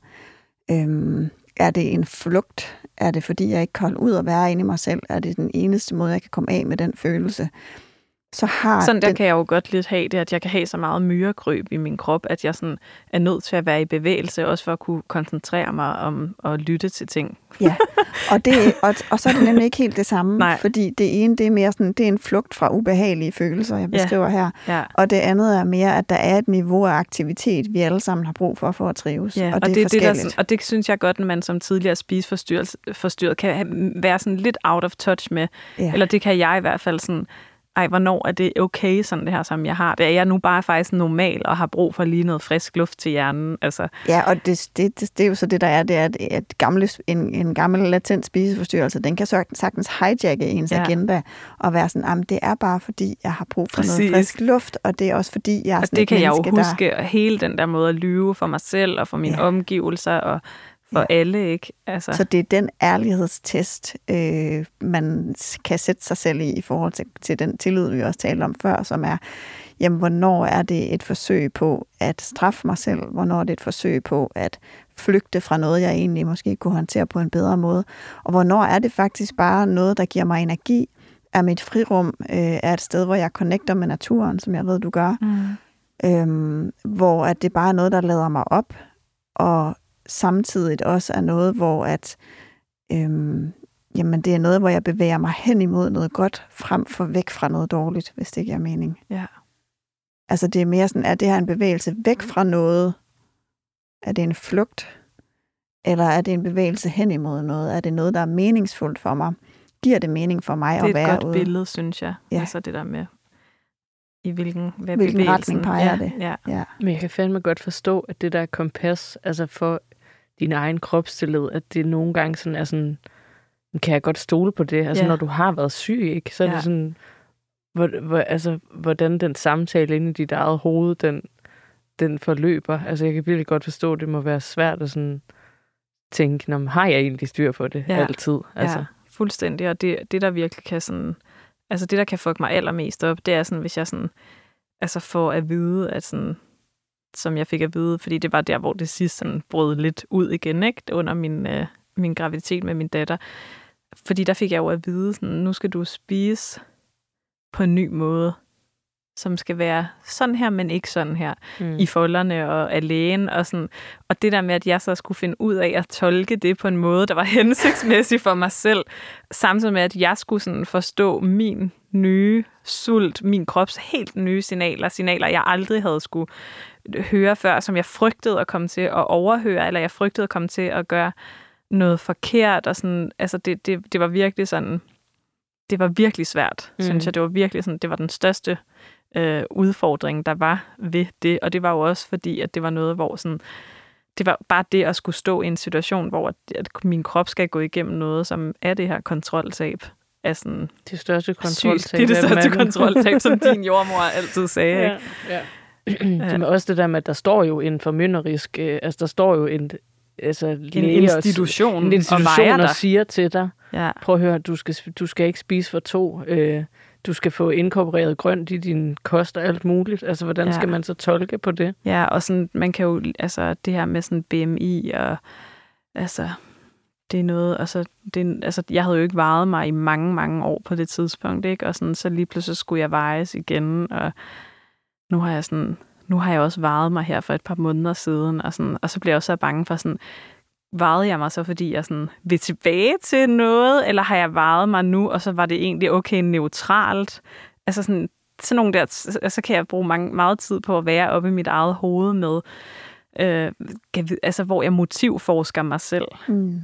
Øhm, er det en flugt? Er det, fordi jeg ikke kan holde ud at være inde i mig selv? Er det den eneste måde, jeg kan komme af med den følelse? Så har Sådan der den, kan jeg jo godt lidt have det, at jeg kan have så meget myregrøb i min krop, at jeg sådan er nødt til at være i bevægelse, også for at kunne koncentrere mig om at lytte til ting. Ja, og, det, og, og så er det nemlig ikke helt det samme, Nej. fordi det ene, det er mere sådan, det er en flugt fra ubehagelige følelser, jeg Ja. beskriver her. Ja. Og det andet er mere, at der er et niveau af aktivitet, vi alle sammen har brug for for at trives. Ja, og det, er det, det der, sådan, og det synes jeg godt, at man som tidligere spiseforstyrret forstyrret, kan være sådan lidt out of touch med. Ja. Eller det kan jeg i hvert fald sådan, ej, hvornår er det okay, sådan det her, som jeg har det? Er jeg nu bare faktisk normal og har brug for lige noget frisk luft til hjernen? Altså, Ja, og det, det, det, det er jo så det, der er, det er, at, at gamle, en, en gammel latent spiseforstyrrelse, den kan sagtens hijacke ens Ja. agenda og være sådan, at det er bare fordi, jeg har brug for Præcis. Noget frisk luft, og det er også fordi, jeg er og sådan det et kan jeg jo menneske, huske, der... hele den der måde at lyve for mig selv og for mine Ja. omgivelser og for Ja. alle, ikke? Altså, Så det er den ærlighedstest, øh, man kan sætte sig selv i, i forhold til, til den tillid, vi også talte om før, som er, jamen, hvornår er det et forsøg på at straffe mig selv? Hvornår er det et forsøg på at flygte fra noget, jeg egentlig måske kunne håndtere på en bedre måde? Og hvornår er det faktisk bare noget, der giver mig energi? Er mit frirum øh, er et sted, hvor jeg connecter med naturen, som jeg ved, du gør? mm, øhm, hvor at det bare er noget, der lader mig op, og samtidig også er noget, hvor at, øhm, jamen det er noget, hvor jeg bevæger mig hen imod noget godt, frem for væk fra noget dårligt, hvis det giver mening. ja. Altså det er mere sådan, er det her en bevægelse væk fra noget? Er det en flugt? Eller er det en bevægelse hen imod noget? Er det noget, der er meningsfuldt for mig? Giver det mening for mig Det er at et være godt ude? billede, synes jeg. Ja. Altså det der med, i hvilken, hvad Hvilken retning peger ja, det? Ja, Ja. Men jeg kan fandme godt forstå, at det der kompas, altså for din egen kropstillid, at det nogle gange sådan er sådan, kan jeg godt stole på det? Altså Ja. når du har været syg, ikke? Så er Ja. det sådan, hvor, hvor, altså, hvordan den samtale inde i dit eget hoved, den, den forløber. Altså jeg kan virkelig godt forstå, at det må være svært at sådan tænke, Nå, men har jeg egentlig styr på det Ja. altid? Altså, ja, fuldstændig. Og det, det, der virkelig kan sådan, altså det, der kan fuck mig allermest op, det er sådan, hvis jeg sådan, altså får at vide, at sådan, som jeg fik at vide, fordi det var der, hvor det sidst sådan brød lidt ud igen, ikke? Under min, øh, min graviditet med min datter. Fordi der fik jeg jo at vide, sådan, nu skal du spise på en ny måde, som skal være sådan her, men ikke sådan her mm. i folderne og alene. Og, sådan. og det der med, at jeg så skulle finde ud af at tolke det på en måde, der var hensigtsmæssig for mig selv, samtidig med, at jeg skulle sådan forstå min nye sult, min krops helt nye signaler, signaler, jeg aldrig havde skulle høre før, som jeg frygtede at komme til at overhøre, eller jeg frygtede at komme til at gøre noget forkert. Og sådan, altså det, det, det var virkelig sådan, det var virkelig svært, mm. synes jeg. Det var virkelig sådan, det var den største øh, udfordring, der var ved det. Og det var jo også fordi, at det var noget, hvor sådan, det var bare det at skulle stå i en situation, hvor at, at min krop skal gå igennem noget, som er det her kontroltab. Af sådan det største sygt. kontroltab. Det er det største kontroltab, som din jordmor altid sagde. Ja, Ikke? ja. Det er også det der med, at der står jo en formynderisk, øh, altså der står jo en, altså, En og- institution, en og institution og, dig. siger til dig, Ja. prøv at høre, du skal, du skal ikke spise for to, øh, du skal få inkorporeret grønt i din kost og alt muligt. Altså, hvordan Ja. skal man så tolke på det? Ja, og sådan, man kan jo, altså det her med sådan BMI, og altså, det er noget, altså, det, altså jeg havde jo ikke vejet mig i mange, mange år på det tidspunkt, ikke? Og sådan, så lige pludselig skulle jeg vejes igen, og nu har jeg sådan, nu har jeg også vejet mig her for et par måneder siden, og, sådan, og så bliver jeg også så bange for sådan, vejede jeg mig så, fordi jeg sådan vil tilbage til noget, eller har jeg vejet mig nu, og så var det egentlig okay neutralt? Altså sådan, sådan nogle der, så kan jeg bruge mange, meget tid på at være oppe i mit eget hoved med, øh, altså hvor jeg motivforsker mig selv. Mm.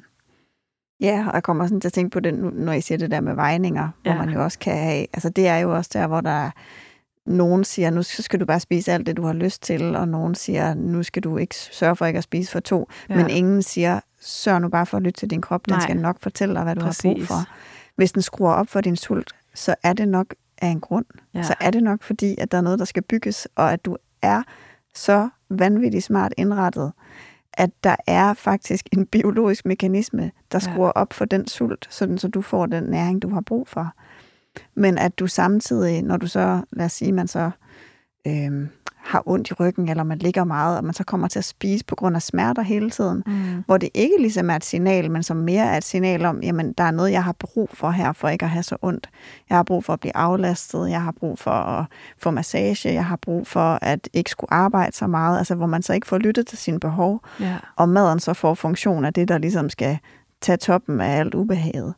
Ja, og jeg kommer sådan til at tænke på det, når I siger det der med vejninger, ja. Hvor man jo også kan have, altså det er jo også der, hvor der er, nogen siger, nu skal du bare spise alt det, du har lyst til, og nogen siger, nu skal du ikke sørge for ikke at spise for to, ja. men ingen siger, sørg nu bare for at lytte til din krop, den Nej. skal nok fortælle dig, hvad du har brug Præcis. for. Hvis den skruer op for din sult, så er det nok af en grund. Ja. Så er det nok fordi, at der er noget, der skal bygges, og at du er så vanvittigt smart indrettet, at der er faktisk en biologisk mekanisme, der Ja. skruer op for den sult, sådan så du får den næring, du har brug for. Men at du samtidig, når du så, lad os sige, man så øhm, har ondt i ryggen, eller man ligger meget, og man så kommer til at spise på grund af smerter hele tiden, Mm. hvor det ikke ligesom er et signal, men som mere er et signal om, jamen, der er noget, jeg har brug for her, for ikke at have så ondt. Jeg har brug for at blive aflastet, jeg har brug for at få massage, jeg har brug for at ikke skulle arbejde så meget, altså hvor man så ikke får lyttet til sine behov, Ja. og maden så får funktion af det, der ligesom skal tage toppen af alt ubehaget.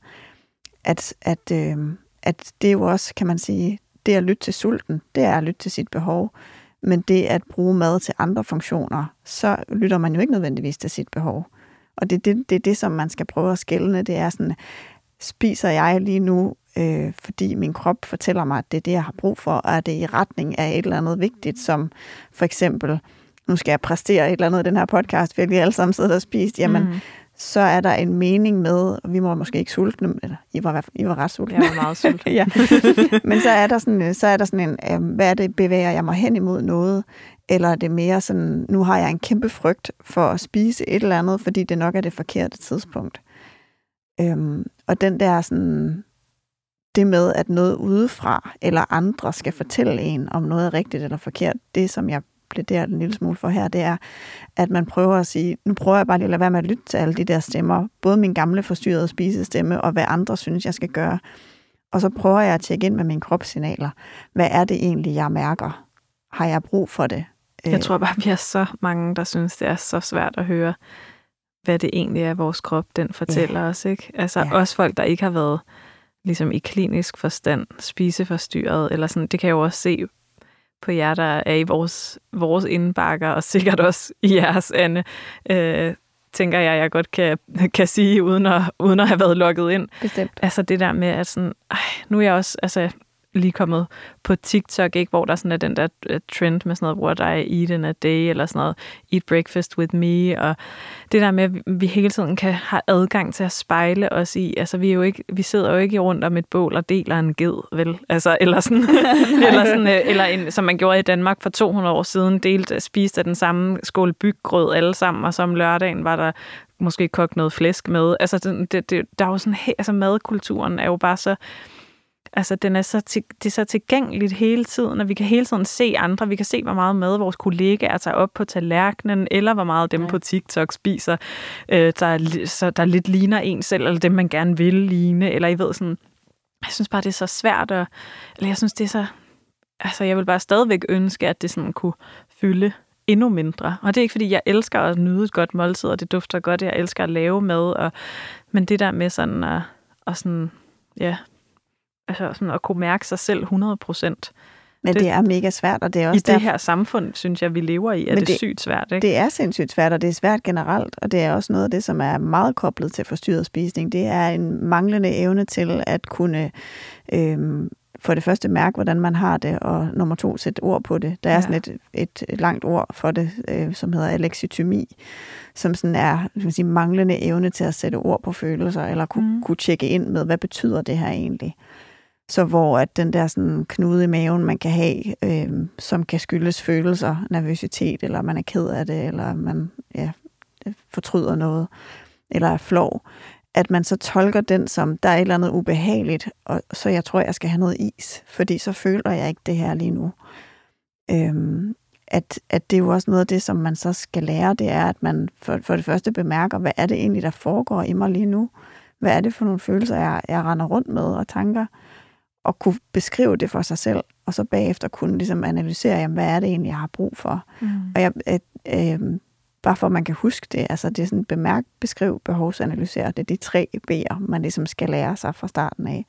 At, at, øh, at det er jo også, kan man sige, det at lytte til sulten, det er at lytte til sit behov. Men det at bruge mad til andre funktioner, så lytter man jo ikke nødvendigvis til sit behov. Og det er det, det, er det som man skal prøve at skælne. Det er sådan, spiser jeg lige nu, øh, fordi min krop fortæller mig, at det er det, jeg har brug for, og er det i retning af et eller andet vigtigt, som for eksempel, nu skal jeg præstere et eller andet i den her podcast, vi har lige alle sammen siddet og spist, jamen, mm så er der en mening med, og vi må måske ikke sultne, eller I var, i var ret sultne. Jeg var meget sulten. ja. Men så er der sådan, så er der sådan en, øh, hvad er det, bevæger jeg mig hen imod noget, Eller er det mere sådan, nu har jeg en kæmpe frygt for at spise et eller andet, fordi det nok er det forkerte tidspunkt. Øhm, og den der sådan, det med, at noget udefra eller andre skal fortælle en, om noget er rigtigt eller forkert, det som jeg plæderer en lille smule for her, det er, at man prøver at sige, nu prøver jeg bare lige at lade være med at lytte til alle de der stemmer, både min gamle forstyrrede spisestemme, og hvad andre synes, jeg skal gøre. Og så prøver jeg at tjekke ind med mine kropssignaler. Hvad er det egentlig, jeg mærker? Har jeg brug for det? Jeg tror bare, vi er så mange, der synes, det er så svært at høre, hvad det egentlig er, vores krop den fortæller ja. os. Ikke? Altså ja. også folk, der ikke har været ligesom i klinisk forstand spiseforstyrret, eller sådan, det kan jeg jo også se på jer, der er i vores, vores indbakker, og sikkert også i jeres, Anne, øh, tænker jeg, jeg godt kan, kan sige, uden at, uden at have været logget ind. Bestemt. Altså det der med, at sådan, ej, nu er jeg også, altså lige kommet på TikTok, ikke, hvor der sådan er den der øh, trend med sådan noget, der er eat in a day, eller sådan noget, eat breakfast with me, og det der med, at vi hele tiden kan have adgang til at spejle os i, altså vi, er jo ikke, vi sidder jo ikke rundt om et bål og deler en ged, vel? Altså, eller sådan, eller, sådan øh, eller en, som man gjorde i Danmark for 200 år siden, delte, spiste af den samme skål byggrød alle sammen, og så om lørdagen var der måske kogt noget flæsk med. Altså, det, det, der er jo sådan, altså madkulturen er jo bare så Altså, den er så til, det er så tilgængeligt hele tiden, og vi kan hele tiden se andre. Vi kan se, hvor meget mad vores kollegaer tager op på tallerkenen, eller hvor meget dem ja. på TikTok spiser, øh, der, så, der lidt ligner en selv, eller dem, man gerne vil ligne, eller I ved sådan... Jeg synes bare, det er så svært, at, eller jeg synes, det er så... Altså, jeg vil bare stadigvæk ønske, at det sådan kunne fylde endnu mindre. Og det er ikke, fordi jeg elsker at nyde et godt måltid, og det dufter godt, jeg elsker at lave mad, og, men det der med sådan at, og sådan, ja, altså sådan at kunne mærke sig selv 100 procent. Men det, det er mega svært, og det er også I det her samfund, synes jeg, vi lever i, er det, det sygt svært. Ikke? Det er sindssygt svært, og det er svært generelt, og det er også noget af det, som er meget koblet til forstyrret spisning. Det er en manglende evne til at kunne øhm, for det første mærke, hvordan man har det, og nummer to, sætte ord på det. Der er ja. sådan et, et, et langt ord for det, øh, som hedder alexitomi, som sådan er man sige, manglende evne til at sætte ord på følelser, eller kunne, mm. kunne tjekke ind med, hvad betyder det her egentlig. Så hvor at den der sådan knude i maven, man kan have, øh, som kan skyldes følelser, nervøsitet, eller man er ked af det, eller man ja, fortryder noget, eller er flov, at man så tolker den som, der er et eller andet ubehageligt, og så jeg tror, jeg skal have noget is, fordi så føler jeg ikke det her lige nu. Øhm, at, at det er jo også noget af det, som man så skal lære, det er, at man for, for det første bemærker, hvad er det egentlig, der foregår i mig lige nu? Hvad er det for nogle følelser, jeg, jeg render rundt med og tanker? Og kunne beskrive det for sig selv, og så bagefter kunne ligesom analysere, jamen, hvad er det egentlig, jeg har brug for. Mm. Og jeg, øh, øh, bare for at man kan huske det, altså det er sådan bemærk, beskriv, behovsanalysere, det er de tre B'er, man ligesom skal lære sig fra starten af.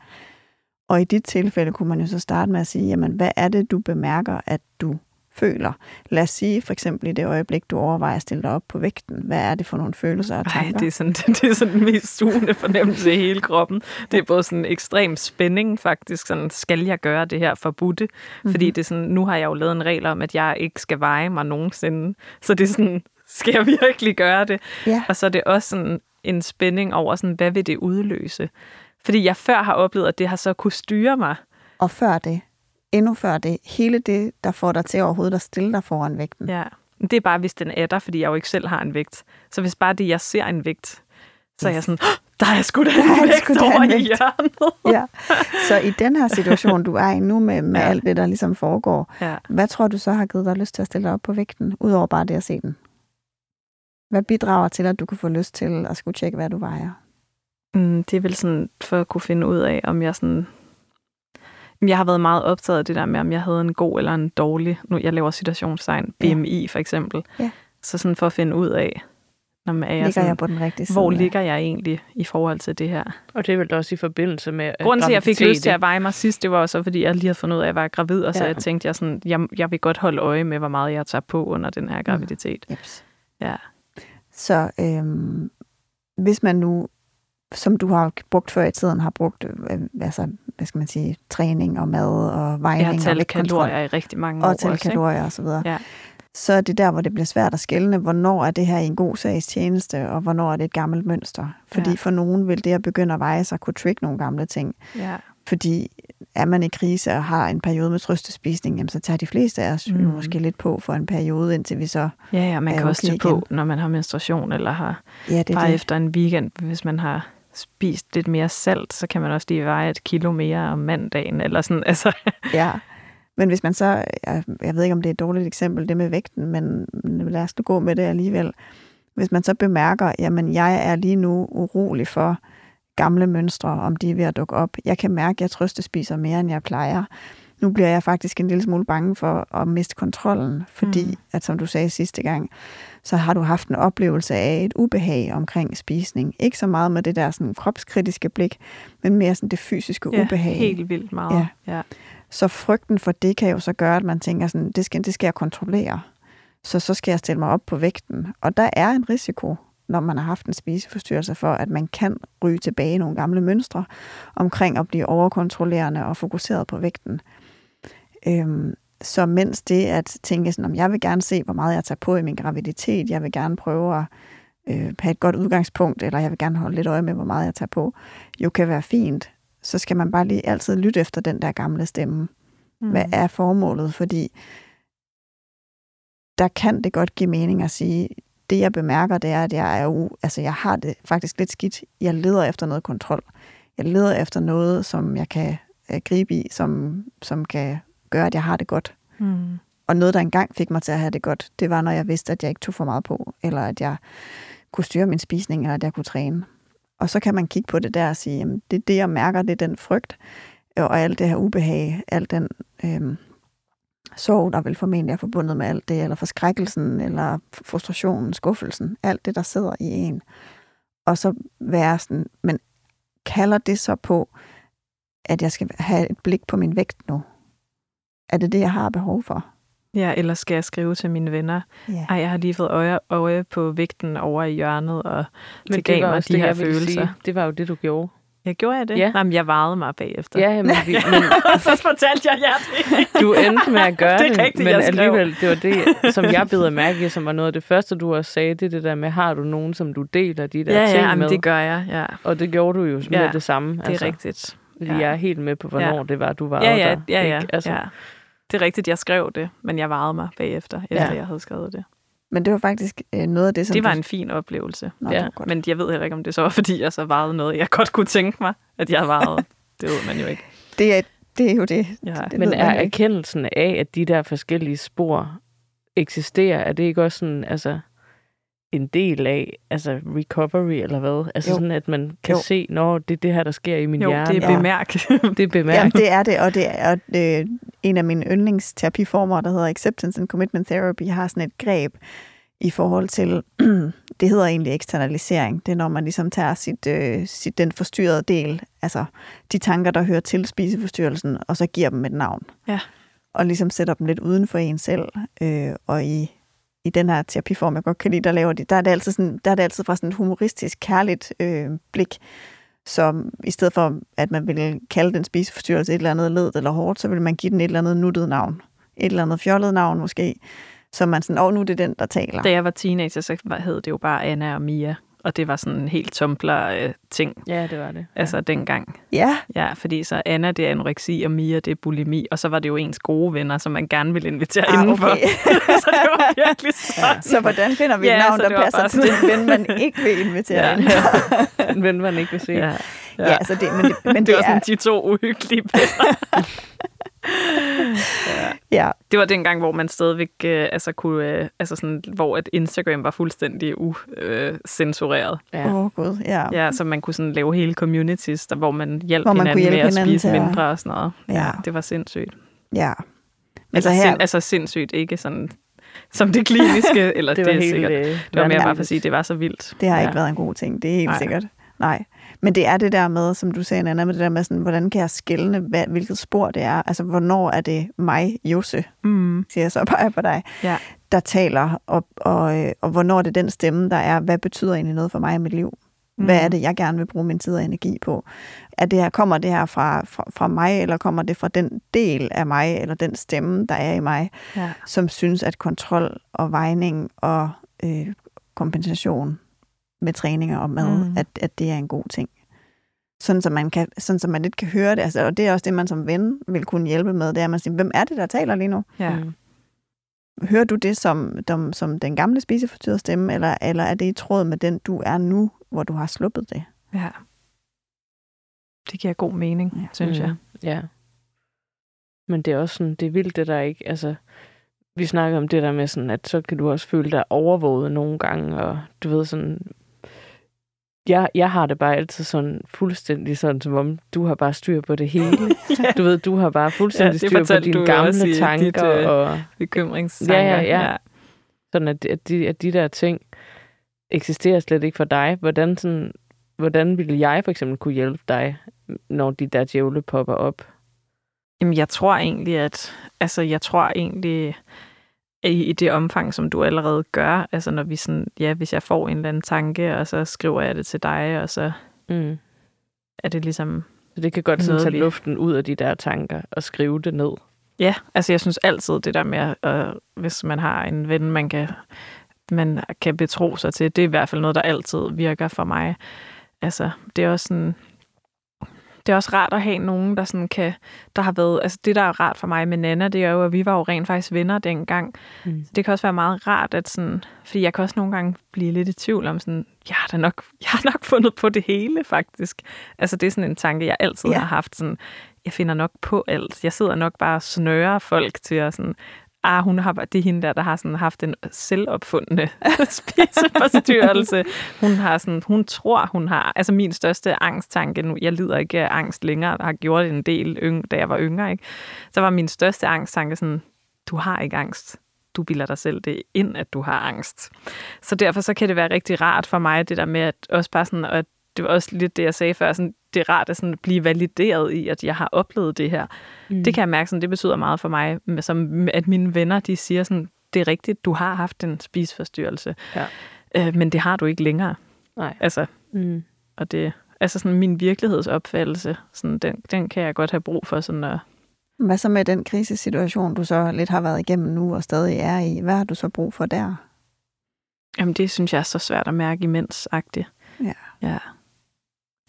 Og i dit tilfælde kunne man jo så starte med at sige, jamen hvad er det, du bemærker, at du føler. Lad os sige for eksempel i det øjeblik, du overvejer at stille dig op på vægten. Hvad er det for nogle følelser og tanker? Ej, det er sådan, det, det er sådan den mest sugende fornemmelse i hele kroppen. Det er både sådan en ekstrem spænding faktisk. Sådan, skal jeg gøre det her forbudte? Mm-hmm. Fordi det er sådan, nu har jeg jo lavet en regel om, at jeg ikke skal veje mig nogensinde. Så det er sådan, skal jeg virkelig gøre det? Ja. Og så er det også sådan en spænding over, sådan, hvad vil det udløse? Fordi jeg før har oplevet, at det har så kunne styre mig. Og før det, endnu før det, hele det, der får dig til overhovedet at stille dig foran vægten. Ja, det er bare, hvis den er der, fordi jeg jo ikke selv har en vægt. Så hvis bare det, jeg ser en vægt, så er jeg sådan, der er sgu da en vægt over en vægt. i hjørnet. ja. Så i den her situation, du er i nu med, med ja. alt det, der ligesom foregår, ja. hvad tror du så har givet dig lyst til at stille dig op på vægten, udover bare det at se den? Hvad bidrager til, at du kan få lyst til at skulle tjekke, hvad du vejer? Mm, det er vel sådan, for at kunne finde ud af, om jeg sådan jeg har været meget optaget af det der med, om jeg havde en god eller en dårlig, nu jeg laver situationstegn, BMI ja. for eksempel. Ja. Så sådan for at finde ud af, når man er ligger sådan, jeg på den rigtige side? Hvor ligger jeg egentlig i forhold til det her? Og det er vel også i forbindelse med Grunden til, at jeg fik lyst til at veje mig sidst, det var også, fordi jeg lige havde fundet ud af, at jeg var gravid, og så ja. jeg tænkte, jeg, sådan, jeg, jeg vil godt holde øje med, hvor meget jeg tager på under den her graviditet. Mm. Yep. Ja. Så øhm, hvis man nu som du har brugt før i tiden, har brugt øh, altså, hvad skal man sige, træning og mad og vejning. Jeg har talt kalorier i rigtig mange år. Og talt kalorier og så videre. Ja. Så er det der, hvor det bliver svært at skælne, hvornår er det her en god sags tjeneste, og hvornår er det et gammelt mønster. Fordi ja. for nogen vil det at begynde at veje sig kunne trigge nogle gamle ting. Ja. Fordi er man i krise og har en periode med trøstespisning, jamen, så tager de fleste af os mm. jo måske lidt på for en periode, indtil vi så Ja, ja, man kan også okay tage på, når man har menstruation, eller har Ja, det bare det. efter en weekend, hvis man har spist lidt mere salt, så kan man også lige veje et kilo mere om mandagen, eller sådan, altså. Ja. Men hvis man så, jeg, jeg ved ikke, om det er et dårligt eksempel, det med vægten, men lad os nu gå med det alligevel. Hvis man så bemærker, jamen jeg er lige nu urolig for gamle mønstre, om de er ved at dukke op. Jeg kan mærke, at jeg trøstespiser mere, end jeg plejer. Nu bliver jeg faktisk en lille smule bange for at miste kontrollen, fordi, mm. at som du sagde sidste gang, så har du haft en oplevelse af et ubehag omkring spisning. Ikke så meget med det der sådan kropskritiske blik, men mere sådan det fysiske Ja, ubehag. helt vildt meget. Ja. ja. Så frygten for det kan jo så gøre, at man tænker sådan, det skal, det skal jeg kontrollere. Så så skal jeg stille mig op på vægten. Og der er en risiko, når man har haft en spiseforstyrrelse, for at man kan ryge tilbage i nogle gamle mønstre omkring at blive overkontrollerende og fokuseret på vægten. Øhm, så mens det at tænke sådan, om jeg vil gerne se, hvor meget jeg tager på i min graviditet, jeg vil gerne prøve at øh, have et godt udgangspunkt, eller jeg vil gerne holde lidt øje med, hvor meget jeg tager på, jo kan være fint, så skal man bare lige altid lytte efter den der gamle stemme. Mm. Hvad er formålet? Fordi der kan det godt give mening at sige, det jeg bemærker, det er, at jeg er u, altså jeg har det faktisk lidt skidt. Jeg leder efter noget kontrol. Jeg leder efter noget, som jeg kan øh, gribe i, som, som kan gøre, at jeg har det godt. Mm. Og noget, der engang fik mig til at have det godt, det var, når jeg vidste, at jeg ikke tog for meget på, eller at jeg kunne styre min spisning, eller at jeg kunne træne. Og så kan man kigge på det der og sige, jamen, det er det, jeg mærker, det er den frygt, og alt det her ubehag, al den øhm, sorg, der vil formentlig er forbundet med alt det, eller forskrækkelsen, eller frustrationen, skuffelsen, alt det, der sidder i en. Og så være sådan, men kalder det så på, at jeg skal have et blik på min vægt nu? Er det det, jeg har behov for? Ja, eller skal jeg skrive til mine venner, Ja. ej, jeg har lige fået øje, øje på vægten over i hjørnet, og Men det mig også de det, her følelser. sige. Det var jo det, du gjorde. Jeg gjorde jeg det? Ja. Nej, men jeg vejede mig bagefter. Ja, men, vi, men så fortalte jeg jer det. du endte med at gøre Det er det, rigtigt, men jeg skrev. alligevel, det var det, som jeg beder mærke i, som var noget af det første, du også sagde, det det der med, har du nogen, som du deler de der Ja, ting ja, men med? det gør jeg, ja. Og det gjorde du jo med Ja, det samme. Det er altså, rigtigt. Ja. jeg er helt med på, hvornår Ja. det var, du var Ja, ja, der. ja, ja, ikke? Altså, ja. Det er rigtigt, jeg skrev det, men jeg vejede mig bagefter, efter Ja. jeg havde skrevet det. Men det var faktisk øh, noget af det, som Det var du... en fin oplevelse. Nå, Ja. Men jeg ved heller ikke, om det så var, fordi jeg så vejede noget, jeg godt kunne tænke mig, at jeg vejede. det ved man jo ikke. det, er, det er jo det. Ja. det Men er erkendelsen af, at de der forskellige spor eksisterer, er det ikke også sådan, altså, en del af altså recovery, eller hvad? Altså Jo. sådan, at man kan Jo. se, når det er det her, der sker i min Jo, hjerne. det er Ja. bemærk. det er bemærket. Jamen, det er det, og det er og det, en af mine yndlingsterapiformer, der hedder Acceptance and Commitment Therapy, har sådan et greb i forhold til, det hedder egentlig eksternalisering. Det er, når man ligesom tager sit, øh, sit, den forstyrrede del, altså de tanker, der hører til spiseforstyrrelsen, og så giver dem et navn. Ja. Og ligesom sætter dem lidt uden for en selv. Øh, og i, i den her terapiform, jeg godt kan lide, der, laver de, der, er det altid sådan, der er det altid fra sådan et humoristisk, kærligt øh, blik, som i stedet for, at man ville kalde den spiseforstyrrelse et eller andet ledt eller hårdt, så ville man give den et eller andet nuttet navn. Et eller andet fjollet navn måske, så man sådan, åh, oh, nu er det den, der taler. Da jeg var teenager, så hed det jo bare Anna og Mia. Og det var sådan en helt tumbler-ting, Ja, det var det. altså dengang. Ja, Ja, fordi så Anna, det er anoreksi, og Mia, det er bulimi. Og så var det jo ens gode venner, som man gerne ville invitere ah, indenfor. okay. så det var virkelig sådan. så hvordan finder vi et Ja, navn, der passer til den ven, man ikke vil invitere Ja. ind? En ven, man ikke vil se. Ja. Ja, ja altså det, men det, men det, det var er, sådan de to uhyggelige venner. ja, Det var dengang, hvor man stadigvæk øh, altså kunne, øh, altså sådan, hvor at Instagram var fuldstændig usensureret. Ja. åh oh, gud, ja. Ja, så man kunne sådan lave hele communities, der, hvor man hjalp Hvor man hinanden kunne hjælpe med at hinanden spise til at- mindre og sådan noget. Ja. det var sindssygt. ja. Altså, Altså her- sind, altså sindssygt, ikke sådan som det kliniske, eller Det var det er helt... sikkert. øh, Det var mere bare for at sige, at det var så vildt. Det har ja. ikke været en god ting, det er helt. Nej. sikkert. Nej. Men det er det der med, som du sagde, Anna, med det der med, sådan, hvordan kan jeg skælne, hvad, hvilket spor det er? Altså, hvornår er det mig, Jose, Mm. siger jeg så bare på dig, Ja. der taler, og, og, øh, og hvornår er det den stemme, der er, hvad betyder egentlig noget for mig i mit liv? Hvad Mm. er det, jeg gerne vil bruge min tid og energi på? Er det her, kommer det her fra, fra, fra mig, eller kommer det fra den del af mig, eller den stemme, der er i mig, Ja. som synes, at kontrol og vejning og øh, kompensation med træninger og mad, Mm. at, at det er en god ting. sådan så man, kan, sådan, så man lidt kan høre det. Altså, og det er også det, man som ven vil kunne hjælpe med, det er, at man siger, hvem er det, der taler lige nu? Ja. Mm. Hører du det som, som, som den gamle spiseforstyrrede stemme, eller, eller er det i tråd med den, du er nu, hvor du har sluppet det? ja. Det giver god mening, Ja. synes jeg. Mm, Ja. Men det er også sådan, det er vildt, det der ikke, altså, vi snakker om det der med sådan, at så kan du også føle dig overvåget nogle gange, og du ved sådan, jeg, jeg har det bare altid sådan fuldstændig sådan, som om du har bare styr på det hele. ja. Du ved, du har bare fuldstændig Ja, styr på dine gamle tanker, dit, øh, og Bekymringstanker. Ja, ja, ja. sådan, at, at, de, at de der ting eksisterer slet ikke for dig. Hvordan, sådan, hvordan ville jeg for eksempel kunne hjælpe dig, når de der djævle popper op? Jamen, jeg tror egentlig, at altså, jeg tror egentlig, i, i det omfang, som du allerede gør, altså når vi sådan, ja, hvis jeg får en eller anden tanke, og så skriver jeg det til dig, og så Mm. er det ligesom, Så det kan godt sådan tage vi- luften ud af de der tanker og skrive det ned. ja, altså jeg synes altid det der med, at hvis man har en ven, man kan, man kan betro sig til, det er i hvert fald noget, der altid virker for mig. Altså, det er også sådan, det er også rart at have nogen, der sådan kan, der har været, altså det, der er rart for mig med Nana, det er jo, at vi var jo rent faktisk venner dengang. Mm. Det kan også være meget rart, at sådan, fordi jeg kan også nogle gange blive lidt i tvivl om sådan, jeg har da nok, jeg har nok fundet på det hele, faktisk. Altså det er sådan en tanke, jeg altid Ja. ja. har haft, sådan, jeg finder nok på alt. Jeg sidder nok bare og snører folk til at sådan, ah, hun har, det er hende der, der har sådan haft en selvopfundne spiseforstyrrelse. Hun har sådan, hun tror, hun har, altså min største angsttanke nu, jeg lider ikke af angst længere, har gjort en del, yng, da jeg var yngre, ikke? Så var min største angsttanke sådan, du har ikke angst. Du bilder dig selv det ind, at du har angst. Så derfor så kan det være rigtig rart for mig, det der med at også bare sådan, og det var også lidt det, jeg sagde før, sådan, det er rart at sådan blive valideret i, at jeg har oplevet det her. Mm. Det kan jeg mærke, sådan, det betyder meget for mig, som, at mine venner, de siger sådan, det er rigtigt, du har haft en spiseforstyrrelse, Ja. øh, men det har du ikke længere. Nej. Altså, Mm. og det, altså sådan min virkelighedsopfattelse, sådan, den, den kan jeg godt have brug for sådan at, Hvad så med den krisesituation, du så lidt har været igennem nu og stadig er i? Hvad har du så brug for der? Jamen, det synes jeg er så svært at mærke imens-agtigt. Ja. Ja.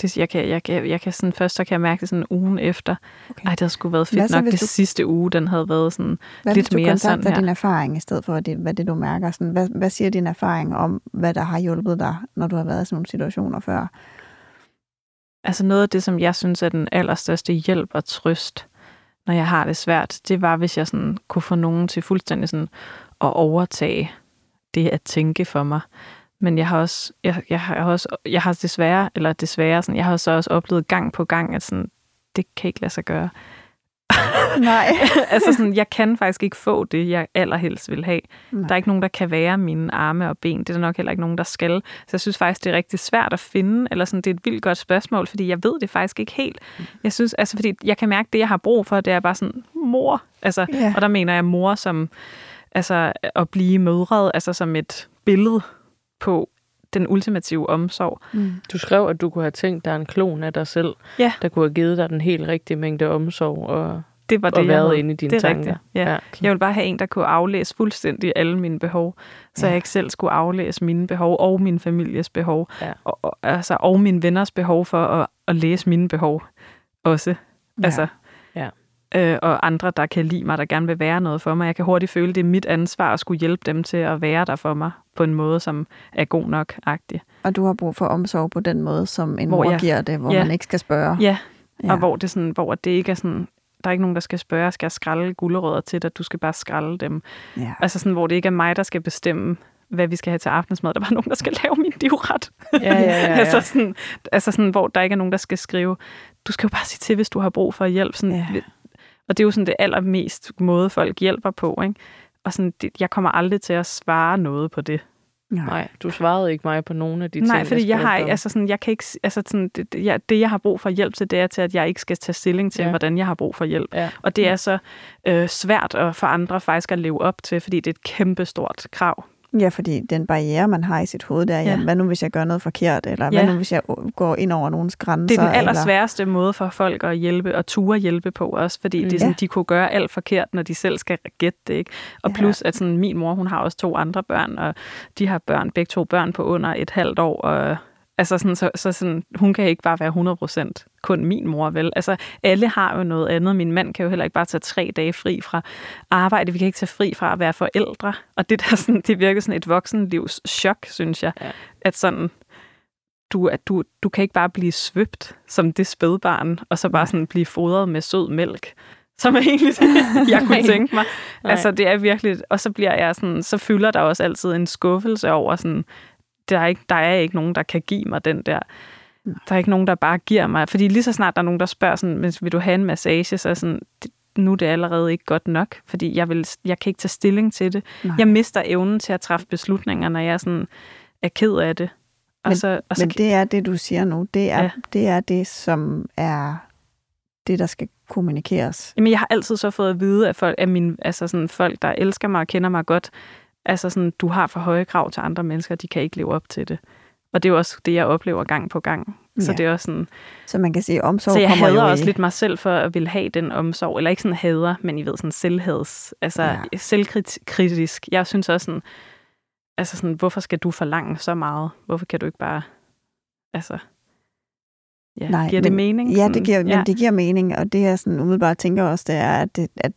Det, jeg, kan, jeg, kan, jeg kan sådan, først så kan jeg mærke det sådan ugen efter. Okay. Ej, det havde sgu været Hvad fedt så, nok, hvis du- sidste uge, den havde været sådan... Hvad lidt mere sådan her. din erfaring, i stedet for det, hvad det du mærker? Sådan, hvad, hvad siger din erfaring om, hvad der har hjulpet dig, når du har været i sådan nogle situationer før? Altså noget af det, som jeg synes er den allerstørste hjælp og trøst, når jeg har det svært, det var, hvis jeg sådan kunne få nogen til fuldstændig sådan at overtage det at tænke for mig. Men jeg har også, jeg, jeg har også, jeg har desværre, eller desværre, sådan, jeg har så også oplevet gang på gang, at sådan, det kan ikke lade sig gøre. Nej. altså sådan, jeg kan faktisk ikke få det, jeg allerhelst vil have. Nej. Der er ikke nogen, der kan være mine arme og ben. Det er der nok heller ikke nogen, der skal. Så jeg synes faktisk, det er rigtig svært at finde, eller sådan, det er et vildt godt spørgsmål, fordi jeg ved det faktisk ikke helt. Jeg synes, altså fordi jeg kan mærke, det jeg har brug for, det er bare sådan, mor. Altså, Ja. Og der mener jeg mor som, altså at blive mødret, altså som et billede på den ultimative omsorg. Mm. Du skrev, at du kunne have tænkt dig en klon af dig selv, Ja. der kunne have givet dig den helt rigtige mængde omsorg og, Det var det, og været inde i dine det er tanker. rigtigt. Ja. Ja. Jeg vil bare have en, der kunne aflæse fuldstændig alle mine behov, så Ja. ja. jeg ikke selv skulle aflæse mine behov og min families behov, Ja. og, og, altså, og mine venners behov for at, at læse mine behov også. Ja. Altså, Ja. Øh, og andre, der kan lide mig, der gerne vil være noget for mig. Jeg kan hurtigt føle, det er mit ansvar at skulle hjælpe dem til at være der for mig på en måde, som er god nok-agtig. Og du har brug for omsorg på den måde, som en Hvor mor jeg- giver det, hvor Ja. man ikke skal spørge. Ja, Ja. og hvor det, sådan, hvor det ikke er sådan, der er ikke nogen, der skal spørge, skal jeg skralde gulerødder til dig? Du skal bare skralde dem. Ja. Altså sådan, hvor det ikke er mig, der skal bestemme, hvad vi skal have til aftensmad. Der er bare nogen, der skal lave min livret. Ja, ja, ja, ja. altså, sådan, altså sådan, hvor der ikke er nogen, der skal skrive, du skal jo bare sige til, hvis du har brug for hjælp. Sådan, Ja. Og det er jo sådan det allermest måde, folk hjælper på. Ikke? Og sådan, det, jeg kommer aldrig til at svare noget på det. Nej, du svarede ikke mig på nogen af de ting, Nej, fordi jeg har ikke, om. altså sådan, jeg kan ikke, altså sådan, det, det, jeg, det, jeg har brug for hjælp til, det er til, at jeg ikke skal tage stilling til, Ja. ja. hvordan jeg har brug for hjælp. Ja. Og det er så øh, svært at, for andre faktisk at leve op til, fordi det er et kæmpestort krav. Ja, fordi den barriere, man har i sit hoved, der er, ja. Jamen, hvad nu hvis jeg gør noget forkert, eller Ja. hvad nu hvis jeg går ind over nogens grænser? Det er den eller... allersværeste måde for folk at hjælpe og ture hjælpe på også, fordi mm. det er sådan, Ja. de kunne gøre alt forkert, når de selv skal gætte det. Ikke? Og Ja. plus, at sådan, min mor, hun har også to andre børn, og de har børn, begge to børn på under et halvt år, og Altså sådan, så, så sådan, hun kan ikke bare være 100% kun min mor, vel? Altså, alle har jo noget andet. Min mand kan jo heller ikke bare tage tre dage fri fra arbejde. Vi kan ikke tage fri fra at være forældre. Og det der sådan, det virker sådan et voksenlivs chok, synes jeg. Ja. At sådan, du, at du, du kan ikke bare blive svøbt som det spædbarn, og så bare sådan blive fodret med sød mælk som er egentlig det, jeg kunne tænke mig. Altså, det er virkelig... Og så bliver jeg sådan... Så fylder der også altid en skuffelse over sådan... Der er, ikke, der er ikke nogen, der kan give mig den der... Der er ikke nogen, der bare giver mig... Fordi lige så snart der er nogen, der spørger sådan, vil du have en massage, så er sådan, nu er det allerede ikke godt nok, fordi jeg, vil, jeg kan ikke tage stilling til det. Nej. Jeg mister evnen til at træffe beslutninger, når jeg sådan er ked af det. Og men, så, og så, men det er det, du siger nu. Det er, ja. det er det, som er det, der skal kommunikeres. Jamen, jeg har altid så fået at vide af folk, af mine, altså sådan folk, der elsker mig og kender mig godt, altså sådan, du har for høje krav til andre mennesker, de kan ikke leve op til det. Og det er jo også det, jeg oplever gang på gang. Så ja. det er også sådan... Så man kan sige, omsorg Så jeg hader også i... lidt mig selv for at ville have den omsorg. Eller ikke sådan hader, men I ved, sådan selvheds. Altså ja. selvkritisk. Jeg synes også sådan... Altså sådan, hvorfor skal du forlange så meget? Hvorfor kan du ikke bare... Altså... Ja, Nej, giver men, det mening? Ja, det giver, ja. men det giver mening, og det jeg sådan umiddelbart tænker også, det er, at, det, at,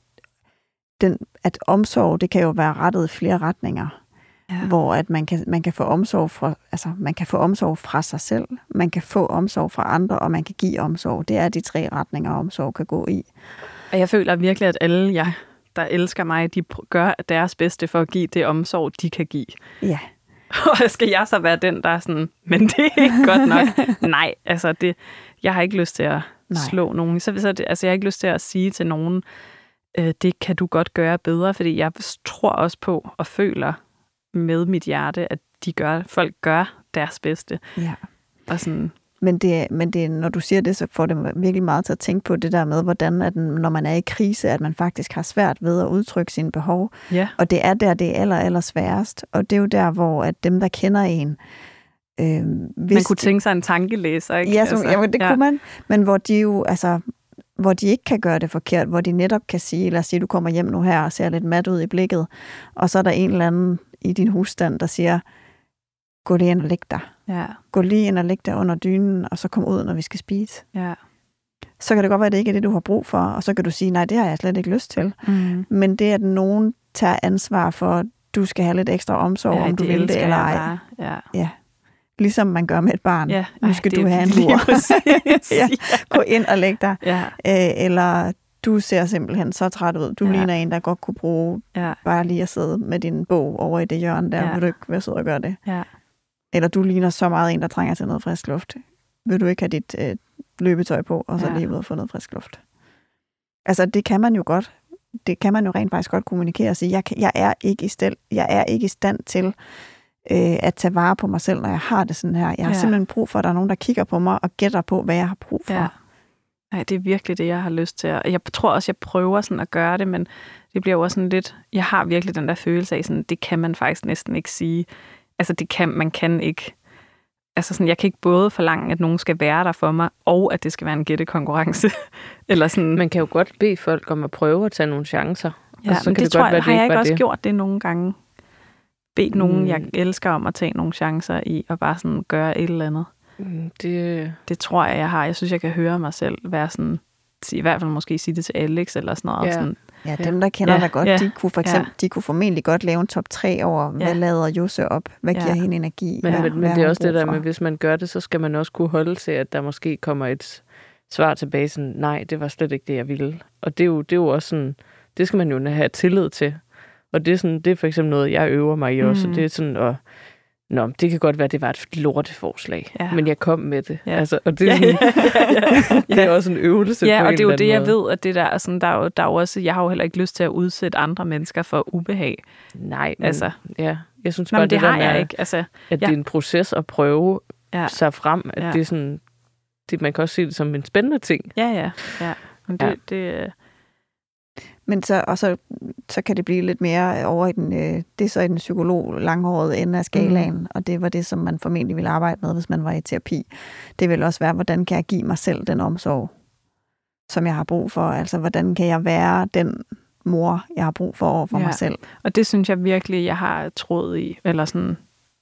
den, at omsorg, det kan jo være rettet i flere retninger. Ja. Hvor at man kan, man kan få omsorg fra, altså man kan få omsorg fra sig selv, man kan få omsorg fra andre, og man kan give omsorg. Det er de tre retninger, omsorg kan gå i. Og jeg føler virkelig, at alle jeg, der elsker mig, de gør deres bedste for at give det omsorg, de kan give. Ja. Og skal jeg så være den, der er sådan, men det er ikke godt nok. Nej, altså det, jeg har ikke lyst til at Nej. slå nogen. Så, så det, altså jeg har ikke lyst til at sige til nogen, øh, det kan du godt gøre bedre, fordi jeg tror også på og føler med mit hjerte, at de gør, folk gør deres bedste. Ja. Og sådan, men, det, men det, når du siger det, så får det virkelig meget til at tænke på det der med, hvordan at når man er i krise, at man faktisk har svært ved at udtrykke sine behov. Ja. Og det er der, det er aller, aller sværest. Og det er jo der, hvor at dem, der kender en... Øh, hvis man kunne tænke sig en tankelæser, ikke? Ja, så, altså, ja det ja. kunne man. Men hvor de jo, altså, hvor de ikke kan gøre det forkert, hvor de netop kan sige, lad os sige, du kommer hjem nu her og ser lidt mat ud i blikket, og så er der en eller anden i din husstand, der siger, gå lige ind og læg dig. Ja. Gå lige ind og læg dig under dynen, og så kom ud, når vi skal spise. Ja. Så kan det godt være, at det ikke er det, du har brug for, og så kan du sige, nej, det har jeg slet ikke lyst til. Mm. Men det, at nogen tager ansvar for, at du skal have lidt ekstra omsorg, ja, om du vil det eller ej. Ja. ja. Ligesom man gør med et barn. Ja. Nu skal Ej, du have en lur. ja. Gå ind og læg dig. Ja. Æ, eller du ser simpelthen så træt ud. Du ja. ligner en, der godt kunne bruge ja. bare lige at sidde med din bog over i det hjørne der. Ja. Vil du ikke være sød og gøre det? Ja. Eller du ligner så meget en, der trænger til noget frisk luft. Vil du ikke have dit øh, løbetøj på, og så ja. lige ud og få noget frisk luft? Altså, det kan man jo godt. Det kan man jo rent faktisk godt kommunikere og sige, jeg, kan, jeg, er, ikke i stel, jeg er ikke i stand til øh, at tage vare på mig selv, når jeg har det sådan her. Jeg har ja. simpelthen brug for, at der er nogen, der kigger på mig og gætter på, hvad jeg har brug for. Ja. Nej, det er virkelig det, jeg har lyst til. Jeg tror også, jeg prøver sådan at gøre det, men det bliver jo også sådan lidt... Jeg har virkelig den der følelse af, sådan, det kan man faktisk næsten ikke sige altså det kan, man kan ikke, altså sådan, jeg kan ikke både forlange, at nogen skal være der for mig, og at det skal være en gættekonkurrence. Eller sådan. Man kan jo godt bede folk om at prøve at tage nogle chancer. Ja, og så kan det, det tror godt jeg, være, har jeg ikke også det. gjort det nogle gange. Bedt mm. nogen, jeg elsker om at tage nogle chancer i, og bare sådan gøre et eller andet. Mm, det... det tror jeg, jeg har. Jeg synes, jeg kan høre mig selv være sådan, i hvert fald måske sige det til Alex, eller sådan noget. Ja. Sådan, Ja, dem, der kender ja, dig godt, ja, de kunne for eksempel, ja. de kunne formentlig godt lave en top 3 over, hvad ja. lader Jose op? Hvad ja. giver hende energi? Men, ja, men, men det er også det der med, hvis man gør det, så skal man også kunne holde til, at der måske kommer et svar tilbage, sådan, nej, det var slet ikke det, jeg ville. Og det er jo, det er jo også sådan, det skal man jo have tillid til. Og det er, sådan, det er for eksempel noget, jeg øver mig i også. Mm. Det er sådan at Nå, det kan godt være, at det var et lorteforslag, ja. men jeg kom med det. Ja. Altså, og det, er sådan, ja, ja, ja. det er også en øvelse Ja, på og det er jo det, måde. jeg ved, at det der, sådan, der, er jo, der er jo også, jeg har jo heller ikke lyst til at udsætte andre mennesker for ubehag. Nej, men, altså, ja, jeg synes Nå, bare, det, det der har med, jeg ikke. Altså, at ja. det er en proces at prøve ja. sig frem, at ja. det er sådan, det, man kan også se det som en spændende ting. Ja, ja, ja. Men det, ja. det, men så, og så, så kan det blive lidt mere over i den, øh, det er så i den psykolog langhårede ende af skalaen, mm. og det var det, som man formentlig ville arbejde med, hvis man var i terapi. Det vil også være, hvordan kan jeg give mig selv den omsorg, som jeg har brug for? Altså, hvordan kan jeg være den mor, jeg har brug for over for ja. mig selv? Og det synes jeg virkelig, jeg har troet i, eller sådan,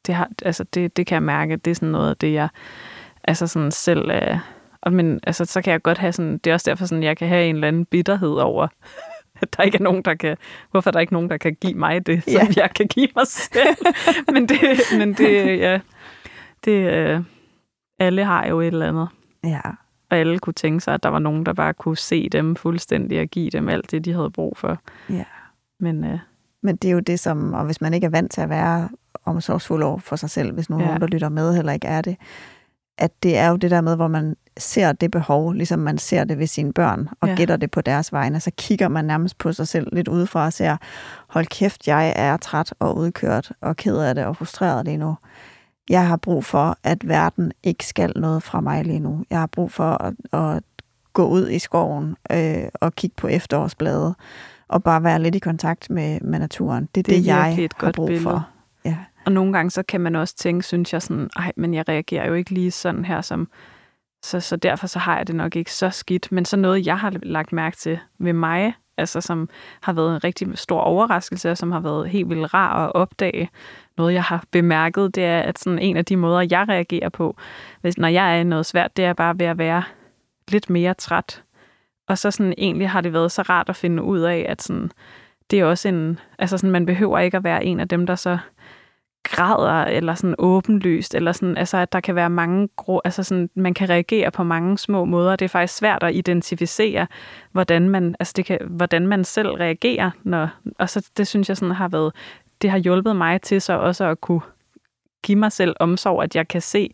det, har, altså det, det kan jeg mærke, det er sådan noget af det, jeg altså sådan selv... Øh, men altså, så kan jeg godt have sådan, det er også derfor sådan, jeg kan have en eller anden bitterhed over, at der ikke er nogen, der kan, hvorfor der er ikke nogen, der kan give mig det, som Ja. jeg kan give mig selv. men det, men det, ja, det, øh, alle har jo et eller andet. Ja. Og alle kunne tænke sig, at der var nogen, der bare kunne se dem fuldstændig og give dem alt det, de havde brug for. Ja. Men øh, Men det er jo det, som, og hvis man ikke er vant til at være omsorgsfuld over for sig selv, hvis nu Ja. nogen, der lytter med, heller ikke er det, at det er jo det der med, hvor man ser det behov, ligesom man ser det ved sine børn, og Ja. gætter det på deres vegne, så kigger man nærmest på sig selv lidt udefra og ser, hold kæft, jeg er træt og udkørt og ked af det og frustreret lige nu. Jeg har brug for, at verden ikke skal noget fra mig lige nu. Jeg har brug for at, at gå ud i skoven øh, og kigge på efterårsblade og bare være lidt i kontakt med, med naturen. Det er Det det, jeg et har godt brug billede. for. Ja. Og nogle gange så kan man også tænke, synes jeg sådan, ej, men jeg reagerer jo ikke lige sådan her, som, så, så derfor så har jeg det nok ikke så skidt. Men så noget, jeg har lagt mærke til ved mig, altså som har været en rigtig stor overraskelse, og som har været helt vildt rar at opdage. Noget, jeg har bemærket, det er, at sådan en af de måder, jeg reagerer på, hvis, når jeg er i noget svært, det er bare ved at være lidt mere træt. Og så sådan egentlig har det været så rart at finde ud af, at sådan, det er også en, altså sådan, man behøver ikke at være en af dem, der så græder, eller sådan åbenlyst, eller sådan, altså at der kan være mange, grå, altså sådan, man kan reagere på mange små måder. Det er faktisk svært at identificere, hvordan man, altså det kan, hvordan man selv reagerer, når, og så det synes jeg sådan har været, det har hjulpet mig til så også at kunne give mig selv omsorg, at jeg kan se,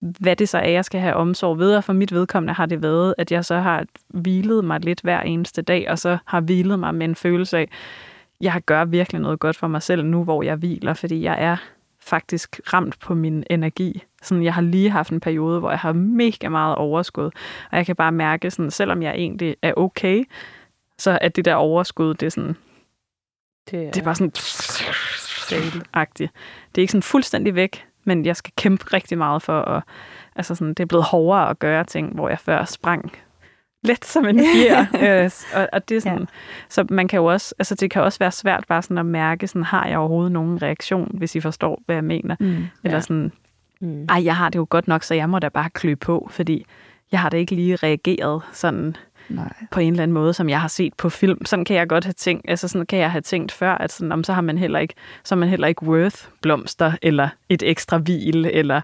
hvad det så er, jeg skal have omsorg ved, og for mit vedkommende har det været, at jeg så har hvilet mig lidt hver eneste dag, og så har hvilet mig med en følelse af, jeg gør virkelig noget godt for mig selv nu, hvor jeg hviler, fordi jeg er faktisk ramt på min energi. Sådan, jeg har lige haft en periode, hvor jeg har mega meget overskud, og jeg kan bare mærke, sådan, selvom jeg egentlig er okay, så at det der overskud, det er sådan, Det er, det er bare sådan agtigt. Det er ikke sådan fuldstændig væk, men jeg skal kæmpe rigtig meget for at, altså sådan, det er blevet hårdere at gøre ting, hvor jeg før sprang let som en fjer. øh, og, og det er sådan, ja. så man kan jo også, altså det kan også være svært bare sådan at mærke, sådan, har jeg overhovedet nogen reaktion, hvis I forstår, hvad jeg mener. Mm. Eller Ja. sådan, mm. ej, jeg har det jo godt nok, så jeg må da bare klø på, fordi jeg har da ikke lige reageret sådan Nej. på en eller anden måde, som jeg har set på film. Sådan kan jeg godt have tænkt, altså sådan kan jeg have tænkt før, at sådan, om, så har man heller ikke, så man heller ikke worth blomster, eller et ekstra hvil, eller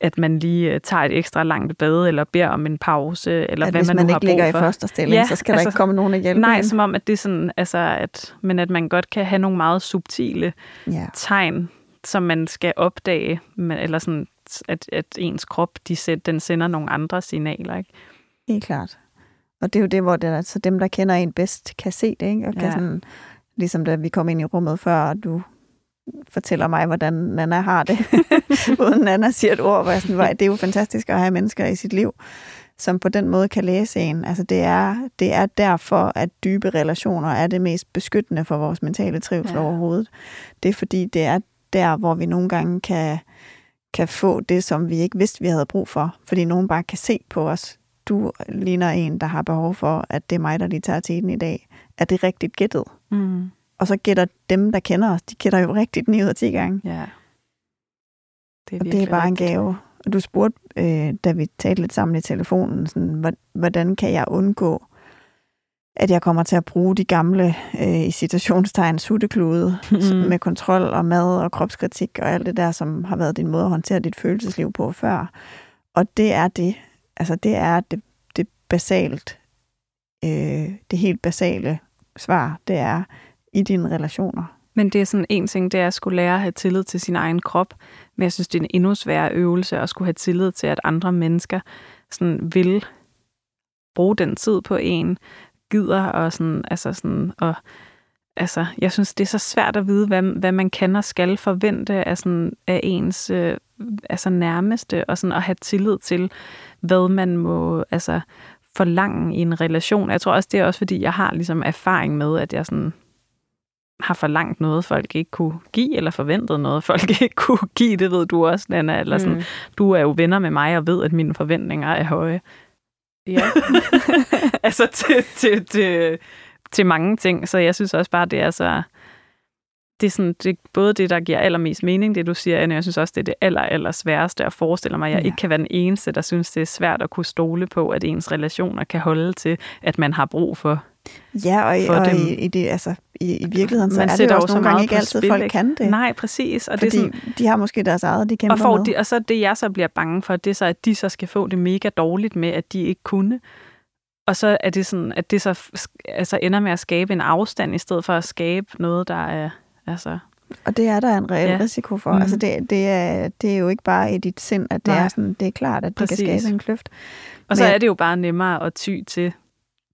at man lige øh, tager et ekstra langt bad, eller beder om en pause, eller At hvad hvis man, man, nu har ikke ligger brug i for. første stilling, Ja, så skal der altså- ikke komme nogen og hjælpe Nej, en. som om, at det er sådan, altså, at, men at man godt kan have nogle meget subtile Ja. tegn, som man skal opdage, eller sådan, at, at ens krop, de, den sender nogle andre signaler, ikke? Helt klart. Og det er jo det, hvor det er, så dem, der kender en bedst, kan se det, ikke? Og kan Ja. sådan, ligesom da vi kom ind i rummet før, og du fortæller mig, hvordan Nana har det, uden Nana siger et ord, hvor jeg sådan, "Hvor- det er jo fantastisk at have mennesker i sit liv, som på den måde kan læse en. Altså det er, det er derfor, at dybe relationer er det mest beskyttende for vores mentale trivsel ja. overhovedet. Det er fordi, det er der, hvor vi nogle gange kan, kan få det, som vi ikke vidste, vi havde brug for. Fordi nogen bare kan se på os. Du ligner en, der har behov for, at det er mig, der lige tager teten i dag. Er det rigtigt gættet? Mm. Og så gætter dem, der kender os, de gætter jo rigtigt 9 ud af 10 gange. Ja. Det er, Og det er bare en gave. Og du spurgte, øh, da vi talte lidt sammen i telefonen, sådan, hvor- hvordan kan jeg undgå, at jeg kommer til at bruge de gamle, øh, i citationstegn, sutteklude, mm. med kontrol og mad og kropskritik og alt det der, som har været din måde at håndtere dit følelsesliv på før. Og det er det, altså det er det, det basalt, øh, det helt basale svar, det er i dine relationer. Men det er sådan en ting, det er at skulle lære at have tillid til sin egen krop. Men jeg synes, det er en endnu sværere øvelse at skulle have tillid til, at andre mennesker sådan vil bruge den tid på en, gider og sådan, altså sådan, og altså, jeg synes, det er så svært at vide, hvad, hvad man kan og skal forvente af, sådan, af ens øh, altså nærmeste, og sådan at have tillid til, hvad man må altså, forlange i en relation. Jeg tror også, det er også, fordi jeg har ligesom erfaring med, at jeg sådan har forlangt noget, folk ikke kunne give, eller forventet noget, folk ikke kunne give. Det ved du også, Lana. Eller sådan, Mm. Du er jo venner med mig og ved, at mine forventninger er høje. Ja. altså til, til, til, til mange ting. Så jeg synes også bare, det er så... det er sådan, det er både det, der giver allermest mening, det du siger, Anne. Jeg synes også, det er det aller, aller sværeste at forestille mig. Jeg Ja. ikke kan være den eneste, der synes, det er svært at kunne stole på, at ens relationer kan holde til, at man har brug for. Ja, og, i- og dem. i, i, det, altså, i, i virkeligheden, så Man er det jo også så nogle gange ikke altid, spil, folk ikke? kan det. Nej, præcis. Og, fordi det er sådan, de har måske deres eget, de kæmper og, får med. de, og så det, jeg så bliver bange for, det er så, at de så skal få det mega dårligt med, at de ikke kunne. Og så er det sådan, at det så altså ender med at skabe en afstand, i stedet for at skabe noget, der er... Altså, Og det er der en reel Ja. risiko for. Mm. Altså det, det, er, det er jo ikke bare i dit sind, at det Nej. er sådan, det er klart, at det Præcis. kan skabe en kløft. og så Men- er det jo bare nemmere at ty til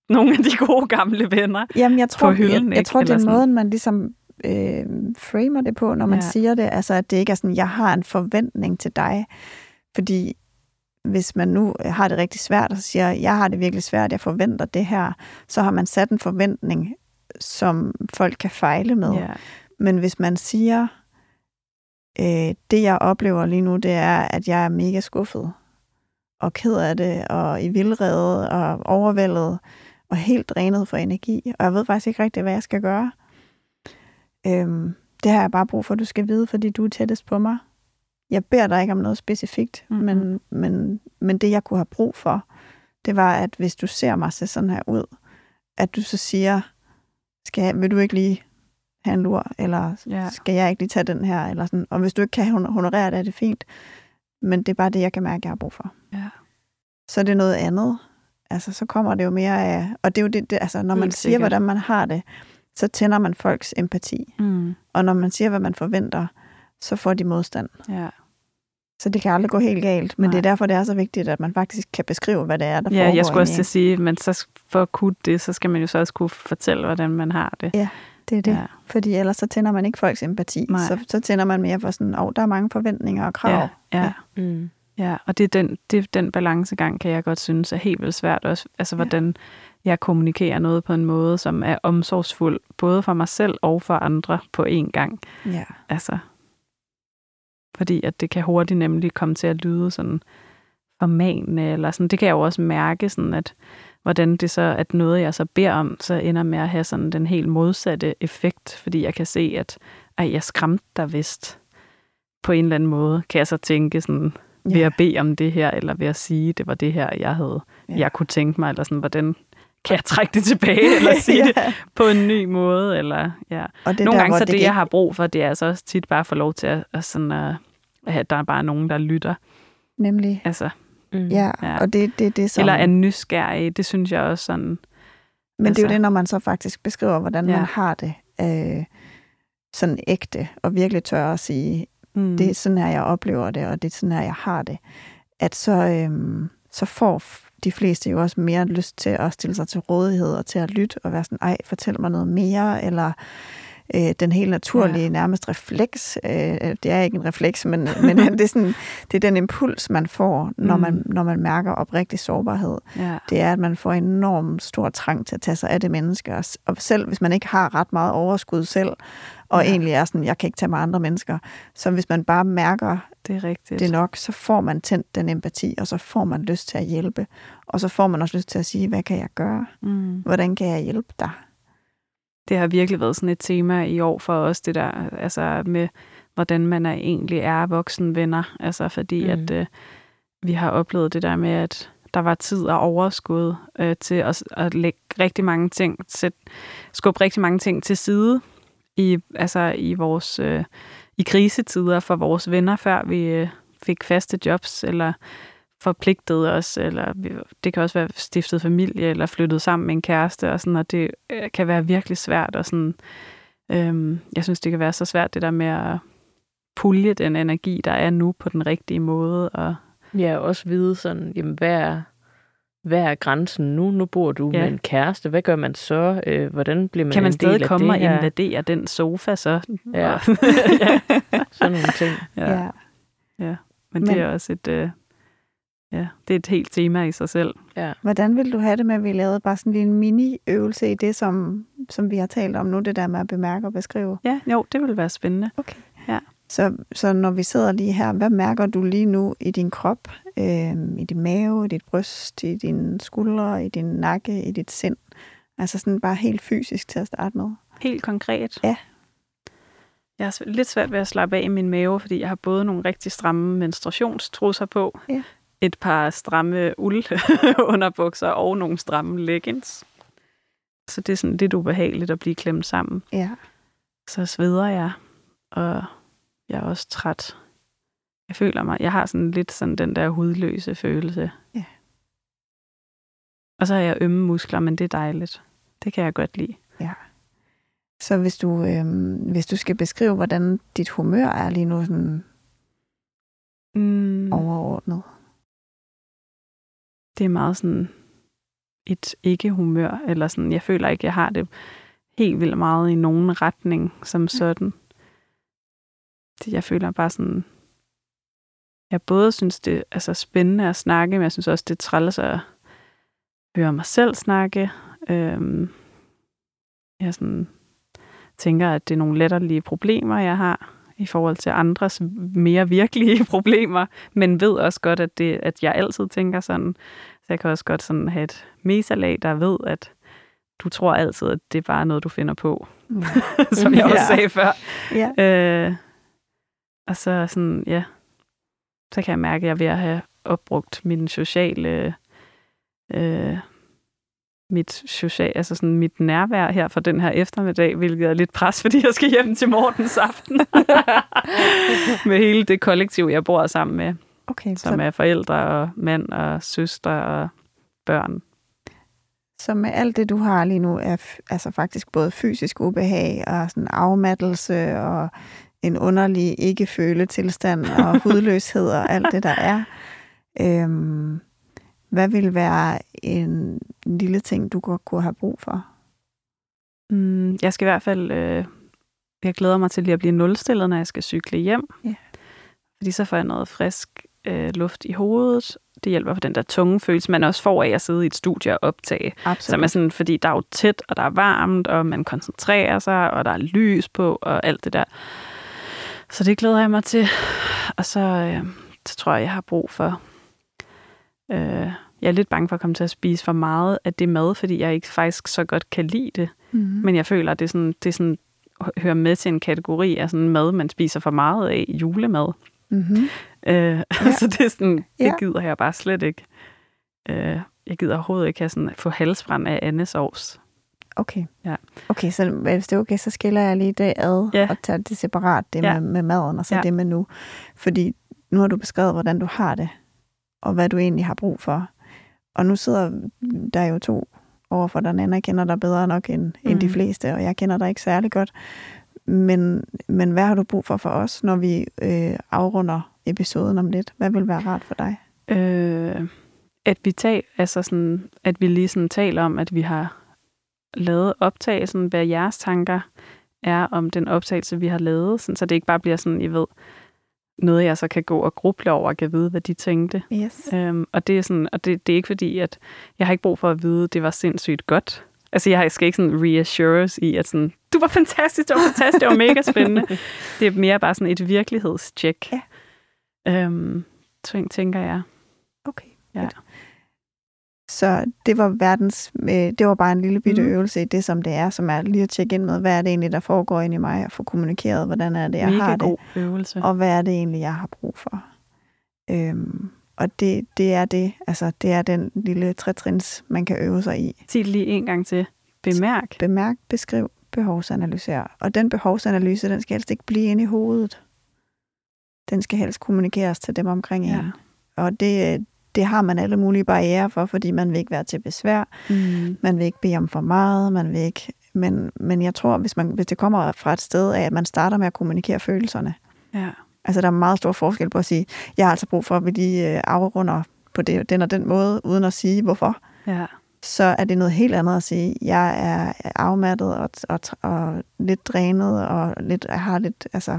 nogle af de gode gamle venner. Jamen, jeg tror, hylden, jeg, jeg ikke? tror det er sådan. måden, man ligesom øh, framer det på, når man ja. siger det. Altså, at det ikke er sådan, jeg har en forventning til dig. Fordi hvis man nu har det rigtig svært, og siger, jeg har det virkelig svært, jeg forventer det her, så har man sat en forventning, som folk kan fejle med. Ja. Men hvis man siger, øh, det jeg oplever lige nu, det er, at jeg er mega skuffet og ked af det, og i vildrede og overvældet, og helt drænet for energi, og jeg ved faktisk ikke rigtig, hvad jeg skal gøre. Øhm, det har jeg bare brug for, at du skal vide, fordi du er tættest på mig. Jeg beder dig ikke om noget specifikt, Mhm. mm-hmm. men, men, men det, jeg kunne have brug for, det var, at hvis du ser mig se sådan her ud, at du så siger, skal jeg, vil du ikke lige have en lur, eller Ja. skal jeg ikke lige tage den her, eller sådan. Og hvis du ikke kan hon- honorere det, er det fint. Men det er bare det, jeg kan mærke, jeg har brug for. Ja. Så er det noget andet. Altså, så kommer det jo mere af... Og det er jo det, det altså, når man Helt siger, sikkert. hvordan man har det, så tænder man folks empati. Mm. Og når man siger, hvad man forventer, så får de modstand. Ja. Så det kan aldrig gå helt galt. Men Nej. det er derfor, det er så vigtigt, at man faktisk kan beskrive, hvad det er, der ja, foregår jeg skulle også til at sige, men så for at kunne det, så skal man jo så også kunne fortælle, hvordan man har det. en. Det er det. Ja. Ja. Fordi ellers så tænder man ikke folks empati. Nej. Så, så tænder man mere for sådan, åh, oh, der er mange forventninger og krav. Ja, ja. Mm. Ja, og det er den, det er den balancegang, kan jeg godt synes er helt vildt svært også. Altså, Ja. hvordan jeg kommunikerer noget på en måde, som er omsorgsfuld, både for mig selv og for andre på én gang. ja. Altså, fordi at det kan hurtigt nemlig komme til at lyde sådan formanende, eller sådan. Det kan jeg jo også mærke, sådan at hvordan det så, at noget jeg så beder om, så ender med at have sådan den helt modsatte effekt, fordi jeg kan se, at ej, jeg skræmte dig vist på en eller anden måde, kan jeg så tænke sådan, ved at bede om det her, eller ved at sige, det var det her, jeg havde, Ja. jeg kunne tænke mig, eller sådan, hvordan kan jeg trække det tilbage, eller sige det ja. på en ny måde, eller ja. Og det Nogle der, gange så det, kan jeg har brug for, det er altså også tit bare at få lov til at, at, sådan, at, at der er bare nogen, der lytter. Nemlig. Altså, Mm. Ja, Ja. og det, det, det er som... eller er nysgerrig, det synes jeg også sådan, Men det er jo altså- det, når man så faktisk beskriver, hvordan Ja. man har det øh, sådan ægte, og virkelig tør at sige, mm, det er sådan her, jeg oplever det, og det er sådan her, jeg har det, at så, øhm, så får de fleste jo også mere lyst til at stille sig til rådighed og til at lytte og være sådan, ej, fortæl mig noget mere, eller øh, den helt naturlige, Ja. nærmest refleks. Øh, det er ikke en refleks, men, men det, er sådan, det er den impuls, man får, når, Mm. man, når man mærker oprigtig sårbarhed ja, det er, at man får enormt stor trang til at tage sig af det menneske. Og selv hvis man ikke har ret meget overskud selv, og Ja. egentlig er sådan, jeg kan ikke tage mig andre mennesker, så hvis man bare mærker det er rigtigt. det nok, så får man tændt den empati, og så får man lyst til at hjælpe. Og så får man også lyst til at sige, hvad kan jeg gøre? Mm. Hvordan kan jeg hjælpe dig? Det har virkelig været sådan et tema i år for os, det der, altså med, hvordan man er, egentlig er voksen venner. Altså fordi, mm. at øh, vi har oplevet det der med, at der var tid og overskud øh, til at, at lægge rigtig mange ting, sæt, skubbe rigtig mange ting til side i, altså i vores øh, i krisetider for vores venner, før vi øh, fik faste jobs, eller forpligtede os, eller det kan også være stiftet familie, eller flyttet sammen med en kæreste, og sådan, og det øh, kan være virkelig svært, og sådan, øhm, jeg synes, det kan være så svært, det der med at pulje den energi, der er nu på den rigtige måde, og Ja, og også vide sådan, jamen, hvad er, hvad er grænsen nu? Nu bor du Ja. med en kæreste. Hvad gør man så? Øh, hvordan bliver man kan man en del stadig af komme det og invadere den sofa så? Ja. Ja. Sådan nogle ting. ja. Men, Men- det er også et, øh, ja, det er et helt tema i sig selv. Ja. Hvordan vil du have det med, at vi lavede bare sådan lige en mini-øvelse i det, som, som vi har talt om nu, det der med at bemærke og beskrive? Ja, jo, det vil være spændende. Så, så når vi sidder lige her, hvad mærker du lige nu i din krop, øh, i din mave, i dit bryst, i dine skuldre, i din nakke, i dit sind? Altså sådan bare helt fysisk til at starte med. Helt konkret. Ja. Jeg har lidt svært ved at slappe af i min mave, fordi jeg har både nogle rigtig stramme menstruationstrusser på, Ja. Et par stramme uld underbukser og nogle stramme leggings. Så det er sådan lidt ubehageligt at blive klemt sammen. Ja. Så sveder jeg, og jeg er også træt. Jeg føler mig, jeg har sådan lidt sådan den der hudløse følelse. Ja. Og så har jeg ømme muskler, men det er dejligt. Det kan jeg godt lide. Så hvis du, øhm, hvis du skal beskrive, hvordan dit humør er lige nu sådan Mm. overordnet. Det er meget sådan et ikke-humør, eller sådan, jeg føler ikke, jeg har det helt vildt meget i nogen retning som sådan. Det- Jeg føler bare sådan, jeg både synes, det er altså, spændende at snakke, men jeg synes også, det er træls at høre mig selv snakke. Øhm, jeg sådan, tænker, at det er nogle letterlige problemer, jeg har i forhold til andres mere virkelige problemer, men ved også godt, at, det, at jeg altid tænker sådan. Så jeg kan også godt sådan have et mesalag, der ved, at du tror altid, at det er bare noget, du finder på, Mm. som jeg også Ja. sagde før. Ja. Øh, og så sådan, ja, så kan jeg mærke, at jeg er ved at have opbrugt min sociale, øh, mit social, altså sådan mit nærvær her for den her eftermiddag, hvilket er lidt pres, fordi jeg skal hjem til Mortens aften. med hele det kollektiv, jeg bor sammen med, Okay, så, som er forældre og mand og søster og børn. så med alt det, du har lige nu, er f- altså faktisk både fysisk ubehag og sådan afmattelse og en underlig ikke-føletilstand og hudløshed og alt det, der er. Øhm, hvad vil være en lille ting, du godt kunne have brug for? Mm, jeg skal i hvert fald, øh, jeg glæder mig til lige at blive nulstillet, når jeg skal cykle hjem. Ja. Fordi så får jeg noget frisk øh, luft i hovedet. Det hjælper på den der tunge følelse, man også får af at sidde i et studie og optage. Som er sådan, fordi der er jo tæt, og der er varmt, og man koncentrerer sig, og der er lys på, og alt det der. Så det glæder jeg mig til. Og så, øh, så tror jeg, jeg har brug for... Øh, jeg er lidt bange for at komme til at spise for meget af det mad, fordi jeg ikke faktisk så godt kan lide det. Mm-hmm. Men jeg føler, at det, er sådan, det er sådan, hører med til en kategori af sådan mad, man spiser for meget af, julemad. Mm-hmm. Øh, ja. så det er sådan, det gider jeg bare slet ikke. Øh, jeg gider overhovedet ikke have sådan, få halsbrand af andesovs. Okay. Ja. Okay, så hvis det er okay, så skiller jeg lige det ad Ja. og tager det separat, det Ja. med, med maden, og så Ja. det med nu. Fordi nu har du beskrevet, hvordan du har det, og hvad du egentlig har brug for. Og nu sidder der jo to overfor dig, Nana kender dig bedre nok end, mm. end de Mm. fleste, og jeg kender dig ikke særlig godt. Men, men hvad har du brug for for os, når vi øh, afrunder episoden om lidt? Hvad vil være rart for dig? Øh, at vi tal, altså sådan, at vi lige sådan taler om, at vi har lavet optagelsen, hvad jeres tanker er om den optagelse, vi har lavet, sådan, så det ikke bare bliver sådan, I ved, noget, jeg så kan gå og gruble over og kan vide, hvad de tænkte. Yes. Øhm, og det er, sådan, og det, det er ikke fordi, at jeg har ikke brug for at vide, at det var sindssygt godt. Altså, jeg skal ikke sådan reassures i, at sådan, du var fantastisk, det var fantastisk, det var mega spændende. det er mere bare sådan et virkelighedstjek. Ja. Øhm, tænker, tænker jeg. Okay. Ja. Så det var verdens, øh, det var bare en lille bitte Mhm. øvelse i det, som det er, som er lige at tjekke ind med, hvad er det egentlig, der foregår inde i mig, og få kommunikeret, hvordan er det, jeg mega har det, god øvelse. og hvad er det egentlig, jeg har brug for. Øhm, og det, det er det, altså det er den lille trætrins, man kan øve sig i. Sig det lige en gang til. Bemærk. Bemærk, beskriv, behovsanalyser. Og den behovsanalyse, den skal helst ikke blive inde i hovedet. Den skal helst kommunikeres til dem omkring Ja. en. Og det, det har man alle mulige barriere for, fordi man vil ikke være til besvær, Mm. man vil ikke bede om for meget, man vil ikke... Men, men jeg tror, hvis, man, hvis det kommer fra et sted af, at man starter med at kommunikere følelserne, Ja. altså der er meget stor forskel på at sige, jeg har altså brug for, at vi lige øh, afrunder på det, den og den måde, uden at sige hvorfor, Ja. så er det noget helt andet at sige, jeg er afmattet og, og, og lidt drænet, og lidt, jeg har lidt, altså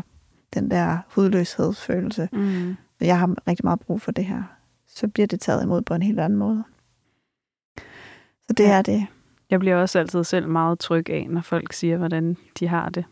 den der hudløshedsfølelse. Mm. Jeg har rigtig meget brug for det her. Så bliver det taget imod på en helt anden måde. Så det Ja. er det. Jeg bliver også altid selv meget tryg af, når folk siger, hvordan de har det.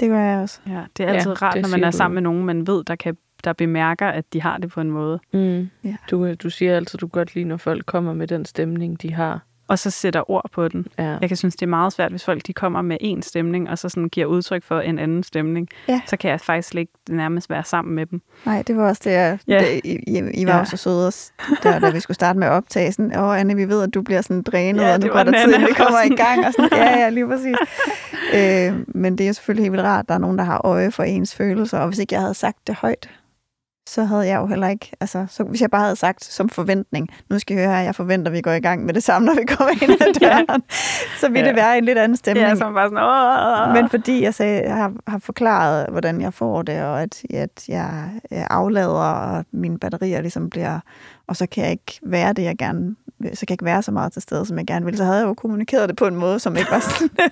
Det gør jeg også. Ja, det er altid Ja, ja, rart, når man er du sammen med nogen, man ved, der, kan, der bemærker, at de har det på en måde. Mm. Ja. Du, du siger altid, du godt lide, når folk kommer med den stemning, de har. Og så sætter ord på den. Ja. Jeg kan synes, det er meget svært, hvis folk de kommer med en stemning, og så sådan giver udtryk for en anden stemning. Ja. Så kan jeg faktisk slet ikke nærmest være sammen med dem. Nej, det var også det, jeg, Ja. det I, I, var Ja. ja. så søde, os, der, da vi skulle starte med optagelsen. Åh, Anne, vi ved, at du bliver sådan drænet, Ja, og nu går der tid, vi kommer også. i gang. Og sådan, ja, ja, lige præcis. øh, men det er jo selvfølgelig helt vildt rart, at der er nogen, der har øje for ens følelser. Og hvis ikke jeg havde sagt det højt, så havde jeg jo heller ikke, altså, så, hvis jeg bare havde sagt som forventning, nu skal I høre her, jeg forventer, at vi går i gang med det samme, når vi kommer ind ad døren, så ville Ja. det være en lidt anden stemning. Ja, som bare sådan, Åh! Men fordi jeg, sagde, jeg har, har forklaret, hvordan jeg får det, og at, at jeg aflader, og mine batterier ligesom bliver... Og så kan jeg ikke være det, jeg gerne. Så kan jeg ikke være så meget til stede, som jeg gerne vil. Så havde jeg jo kommunikeret det på en måde, som ikke var sådan...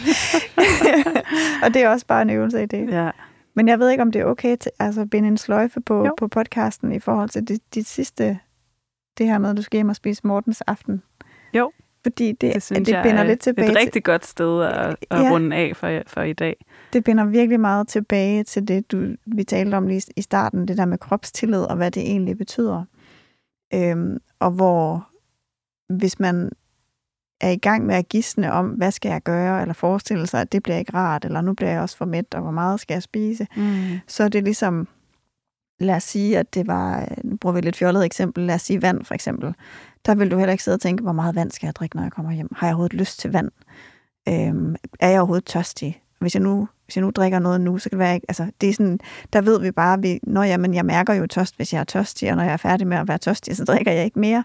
og det er også bare en øvelse i det. Ja. Men jeg ved ikke, om det er okay til altså, at binde en sløjfe på, Jo. på podcasten i forhold til dit, dit sidste... Det her med, at du skal hjem og spise Mortens aften. Jo. Fordi det, Det synes det jeg binder er lidt tilbage et til, rigtig godt sted at, at Ja. runde af for, for i dag. det binder virkelig meget tilbage til det, du, vi talte om lige i starten, det der med kropstillid og hvad det egentlig betyder. Øhm, og hvor, hvis man er i gang med at gisne om, hvad skal jeg gøre, eller forestille sig, at det bliver ikke rart, eller nu bliver jeg også for mæt, og hvor meget skal jeg spise, Mm. så er det ligesom, lad os sige, at det var, nu bruger vi et lidt fjollet eksempel, lad os sige vand for eksempel. Der vil du heller ikke sidde og tænke, hvor meget vand skal jeg drikke, når jeg kommer hjem? Har jeg overhovedet lyst til vand? Øhm, er jeg overhovedet tørstig? Hvis jeg nu hvis jeg nu drikker noget nu, så kan det være ikke, altså det er sådan, der ved vi bare, vi, når jeg, men jeg mærker jo tørst, hvis jeg er tørstig, og når jeg er færdig med at være tørstig, så drikker jeg ikke mere.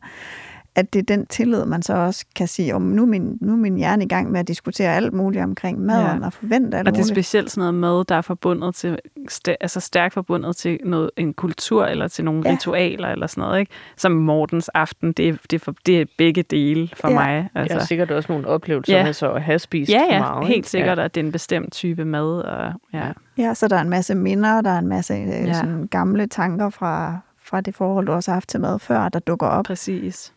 At det er den tillid, man så også kan sige, om nu er min, nu er min hjerne i gang med at diskutere alt muligt omkring maden, Ja. og forvente alt Og det er muligt. specielt sådan noget mad, der er forbundet til, altså stærkt forbundet til noget, en kultur, eller til nogle Ja. ja. ritualer, eller sådan noget, ikke? Som Mortens aften, det er, det er, for, det er begge dele for Ja. mig. Altså. Jeg har sikkert også nogle oplevelser Ja. med så at have spist ja, ja, meget. helt ikke? sikkert, at det er en bestemt type mad. Og, ja. Ja, så der er en masse minder, der er en masse øh, Ja. sådan gamle tanker fra, fra det forhold, du også har haft til mad før, der dukker op. Præcis.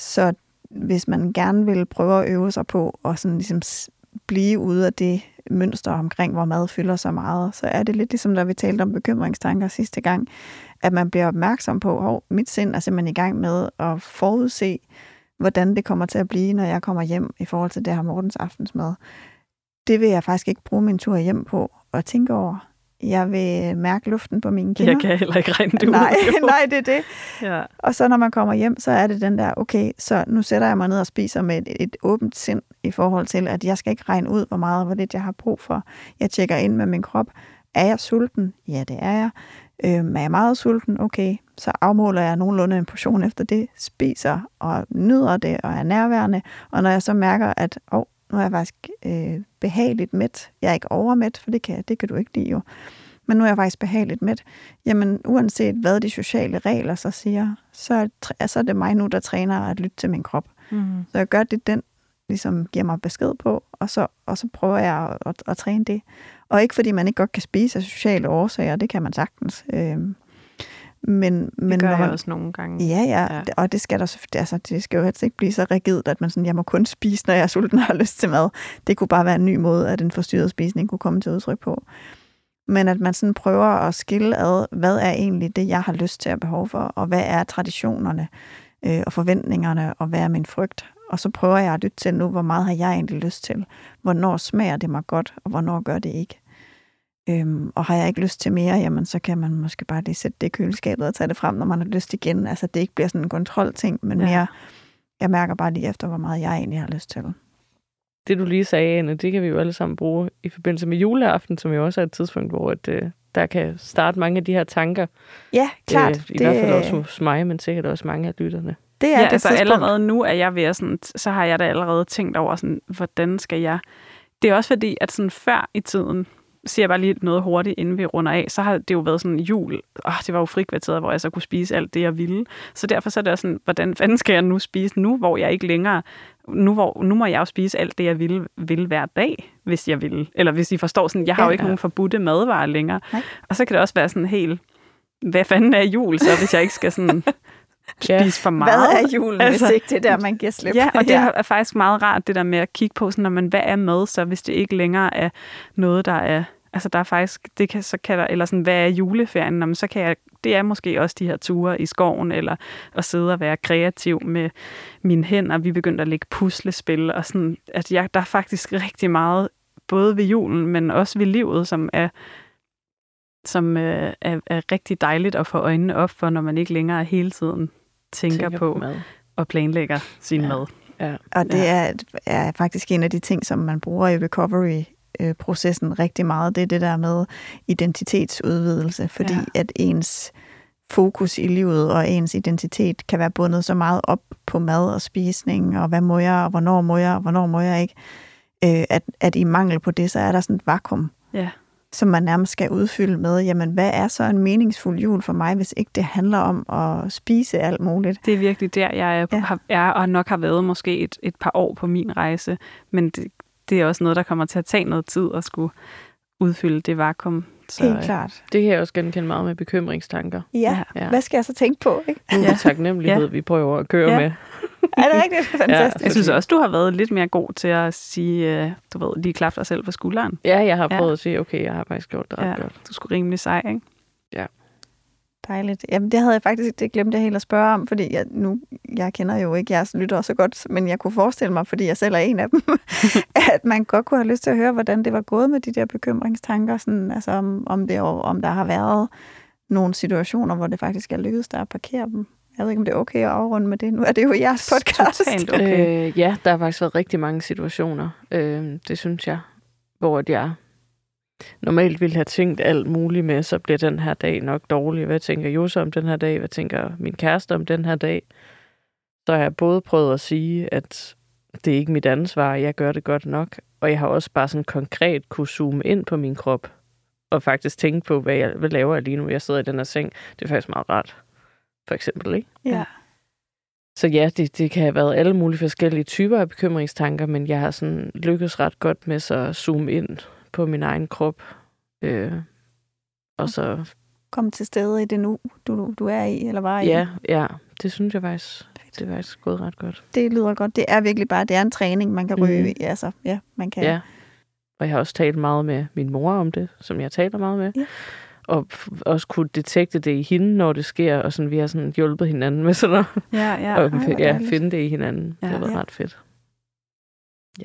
Så hvis man gerne vil prøve at øve sig på og sådan ligesom blive ude af det mønster omkring, hvor mad fylder så meget, så er det lidt ligesom, da vi talte om bekymringstanker sidste gang, at man bliver opmærksom på, at mit sind er simpelthen i gang med at forudse, hvordan det kommer til at blive, når jeg kommer hjem i forhold til det her Mortens aftensmad. Det vil jeg faktisk ikke bruge min tur hjem på at tænke over. Jeg vil mærke luften på mine kinder. Jeg kan heller ikke regne det ud. nej, nej, det er det. Ja. Og så når man kommer hjem, så er det den der, okay, så nu sætter jeg mig ned og spiser med et, et åbent sind i forhold til, at jeg skal ikke regne ud, hvor meget og hvor lidt jeg har brug for. Jeg tjekker ind med min krop. Er jeg sulten? Ja, det er jeg. Øhm, er jeg meget sulten? Okay, så afmåler jeg nogenlunde en portion efter det, spiser og nyder det og er nærværende. Og når jeg så mærker, at oh, nu er jeg faktisk øh, behageligt mæt, jeg er ikke overmæt, for det kan, det kan du ikke lide jo, men nu er jeg faktisk behageligt mæt, jamen uanset hvad de sociale regler så siger, så er, så er det mig nu, der træner at lytte til min krop. Mm. Så jeg gør det, den ligesom giver mig besked på, og så, og så prøver jeg at, at, at træne det. Og ikke fordi man ikke godt kan spise af sociale årsager, det kan man sagtens. Øhm, men, men Det gør når jeg man, også nogle gange. Ja, ja, Ja. og det skal, der, så- altså, det skal jo helst ikke blive så rigidt, at man sådan, jeg må kun spise, når jeg er sulten og har lyst til mad. Det kunne bare være en ny måde, at en forstyrret spisning kunne komme til udtryk på. Men at man sådan prøver at skille ad, hvad er egentlig det, jeg har lyst til at behov for, og hvad er traditionerne øh, og forventningerne, og hvad er min frygt. Og så prøver jeg at lytte til nu, hvor meget har jeg egentlig lyst til? Hvornår smager det mig godt, og hvornår gør det ikke? Øhm, og har jeg ikke lyst til mere, jamen så kan man måske bare lige sætte det i køleskabet og tage det frem, når man har lyst igen. Altså det ikke bliver sådan en kontrolting, men Ja. mere, jeg mærker bare lige efter, hvor meget jeg egentlig har lyst til. Det, du lige sagde, Anne, det kan vi jo alle sammen bruge i forbindelse med juleaften, som jo også er et tidspunkt, hvor et, øh, der kan starte mange af de her tanker. Ja, klart. Øh, I det... hvert fald også hos mig, men sikkert også mange af lytterne. det er Ja, det altså tidspunkt. allerede nu er jeg ved at sådan, så har jeg da allerede tænkt over, sådan, hvordan skal jeg... Det er også fordi, at sådan før i tiden, siger jeg bare lige noget hurtigt, inden vi runder af, så har det jo været sådan jul. Oh, det var jo frikvarteret, hvor jeg så kunne spise alt det, jeg ville. Så derfor så er det også sådan, hvordan fanden skal jeg nu spise nu, hvor jeg ikke længere... Nu, hvor, nu må jeg jo spise alt det, jeg vil, vil hver dag, hvis jeg vil. Eller hvis I forstår sådan, jeg har Ja, jo ikke ja. nogen forbudte madvarer længere. Nej. Og så kan det også være sådan helt, hvad fanden er jul så, hvis jeg ikke skal sådan Ja. spise for meget? Hvad er julen, altså, hvis ikke det der, man giver slip? Ja, og det er faktisk meget rart, det der med at kigge på, sådan, når man, hvad er mad så, hvis det ikke længere er noget, der er Altså der er faktisk, det kan, så kan der, eller sådan, hvad er juleferien? Jamen, så kan jeg, det er måske også de her ture i skoven, eller at sidde og være kreativ med mine hænder. Vi begyndte at lægge puslespil, og sådan, at jeg, der er faktisk rigtig meget, både ved julen, men også ved livet, som er, som øh, er, er rigtig dejligt at få øjnene op for, når man ikke længere hele tiden tænker, tænker på, på mad. og planlægger sin Ja. mad. Ja. Og det er, er faktisk en af de ting, som man bruger i recovery-processen rigtig meget. Det er det der med identitetsudvidelse, fordi ja. at ens fokus i livet og ens identitet kan være bundet så meget op på mad og spisning, og hvad må jeg, og hvornår må jeg, og hvornår må jeg ikke. Øh, at, at i mangel på det, så er der sådan et vakuum, Ja. som man nærmest skal udfylde med, jamen hvad er så en meningsfuld jul for mig, hvis ikke det handler om at spise alt muligt? Det er virkelig der, jeg er, Ja. har, er og nok har været måske et, et par år på min rejse. Men det, det er også noget, der kommer til at tage noget tid at skulle udfylde det vakuum. Så, Helt øh, klart. Det kan jeg også genkende meget med bekymringstanker. Ja, Ja. hvad skal jeg så tænke på? Ikke? Nu er Ja. taknemmelighed, Ja. vi prøver at køre Ja. med. Er det rigtigt? Fantastisk. Jeg synes også, du har været lidt mere god til at sige, øh, du ved, lige klap dig selv på skulderen. Ja, jeg har Ja. prøvet at sige, okay, jeg har faktisk gjort det ret Ja. godt. Du skulle rimelig sej, ikke? Dejligt. Jamen, det havde jeg faktisk, det glemte jeg helt at spørge om, fordi jeg, nu, jeg kender jo ikke jeres lyttere så godt, men jeg kunne forestille mig, fordi jeg selv er en af dem, at man godt kunne have lyst til at høre, hvordan det var gået med de der bekymringstanker, sådan, altså om, om, det, om der har været nogle situationer, hvor det faktisk er lykkedes dig at parkere dem. Jeg ved ikke, om det er okay at afrunde med det. Nu er det jo jeres podcast. Totalt okay. Øh, ja, der har faktisk været rigtig mange situationer, øh, det synes jeg, hvor jeg normalt ville have tænkt alt muligt med, så bliver den her dag nok dårlig. Hvad tænker Jose om den her dag? Hvad tænker min kæreste om den her dag? Så har jeg både prøvet at sige, at det er ikke mit ansvar, jeg gør det godt nok, og jeg har også bare sådan konkret kunne zoome ind på min krop, og faktisk tænke på, hvad jeg hvad laver jeg lige nu. Jeg sidder i den her seng. Det er faktisk meget rart. For eksempel, ikke? Ja. Så ja, det, det kan have været alle mulige forskellige typer af bekymringstanker, men jeg har sådan lykkes ret godt med så at zoome ind på min egen krop. Øh, og så, Kom til stede i det nu, du, du er i, eller var i. ja, ja, det synes jeg faktisk, det er faktisk gået ret godt. Det lyder godt. Det er virkelig bare, det er en træning, man kan ryge Mm. i. Altså, ja, man kan. Ja. Og jeg har også talt meget med min mor om det, som jeg taler meget med. Ja. Og også kunne detekte det i hende, når det sker, og sådan, vi har sådan hjulpet hinanden med sådan at Ja, ja. ja, og, hvor ja, finde det i hinanden. Ja. det har været Ja. ret fedt.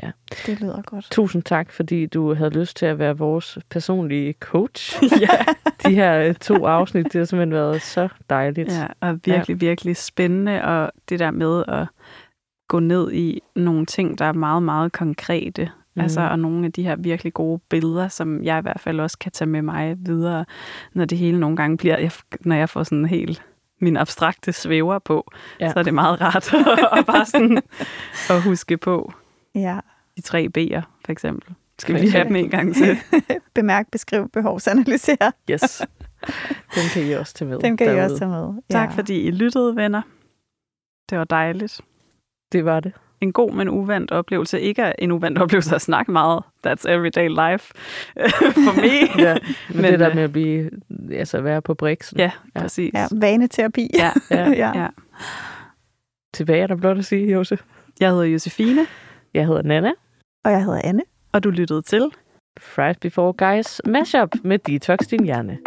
Ja. Det lyder godt. Tusind tak, fordi du havde lyst til at være vores personlige coach. ja. De her øh, to afsnit, det har simpelthen været så dejligt. Ja, og virkelig, ja. virkelig spændende, og det der med at gå ned i nogle ting, der er meget, meget konkrete. Mm. Altså, og nogle af de her virkelig gode billeder, som jeg i hvert fald også kan tage med mig videre, når det hele nogle gange bliver, jeg, når jeg får sådan helt min abstrakte svæver på, ja. så er det meget rart at bare sådan at huske på Ja. de tre B'er, for eksempel. Skal vi lige have dem en gang til? Bemærk, beskriv, behovsanalysere. Yes. Den kan I også tage med. Dem kan I derude. også tage med. Tak fordi I lyttede, venner. Det var dejligt. Det var det. en god, men uvandt oplevelse. Ikke en uvandt oplevelse at snakke meget. That's everyday life for me. Ja, men, Men, det der øh, med at blive, altså være på briksen. Ja, Ja. præcis. Ja, vaneterapi. Ja, Ja. ja. ja. Tilbage er der blot at sige, Jose. Jeg hedder Josefine, Jeg hedder Nana. Og jeg hedder Anne. og du lyttede til. Fries Before Guys mashup med Detox Din Hjerne.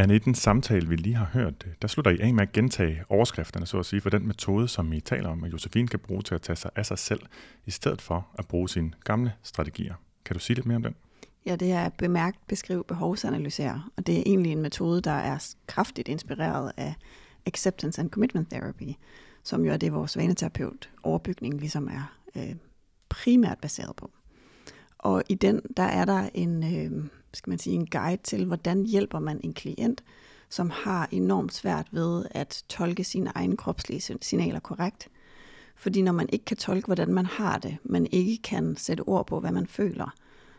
Anne, i den samtale, vi lige har hørt, øh, der slutter I af med at gentage overskrifterne, så at sige, for den metode, som I taler om, at Josefine kan bruge til at tage sig af sig selv, i stedet for at bruge sine gamle strategier. Kan du sige lidt mere om den? Ja, det er bemærkt, beskriv, behovsanalysere. Og det er egentlig en metode, der er kraftigt inspireret af Acceptance and Commitment Therapy, som jo er det, vores vaneterapeut overbygning ligesom er øh, primært baseret på. Og i den, der er der en, øh, skal man sige, en guide til, hvordan hjælper man en klient, som har enormt svært ved at tolke sine egne kropslige signaler korrekt. Fordi når man ikke kan tolke, hvordan man har det, man ikke kan sætte ord på, hvad man føler,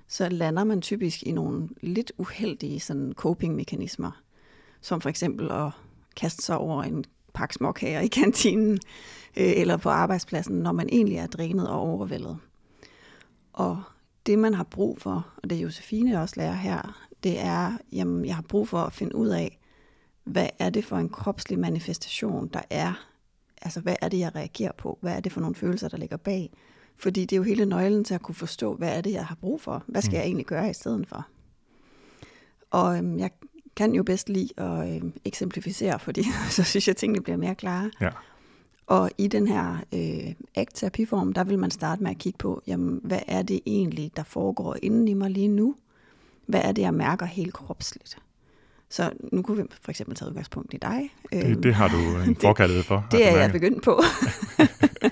så lander man typisk i nogle lidt uheldige sådan coping-mekanismer, som for eksempel at kaste sig over en pakke småkager i kantinen øh, eller på arbejdspladsen, når man egentlig er drænet og overvældet. Og det, man har brug for, og det Josefine også lærer her, Det er, jamen, jeg har brug for at finde ud af, hvad er det for en kropslig manifestation, der er? Altså, hvad er det, jeg reagerer på? Hvad er det for nogle følelser, der ligger bag? Fordi det er jo hele nøglen til at kunne forstå, hvad er det, jeg har brug for? Hvad skal mm. jeg egentlig gøre i stedet for? Og øhm, jeg kan jo bedst lide at øhm, eksemplificere, fordi så synes jeg, at tingene bliver mere klare. Ja. Og i den her øh, ACT-terapiform, der vil man starte med at kigge på, jamen, hvad er det egentlig, der foregår inden i mig lige nu? Hvad er det, jeg mærker helt kropsligt? Så nu kunne vi for eksempel tage udgangspunkt i dig. Det, det har du en forkærlighed for. Det, det er jeg begyndt på.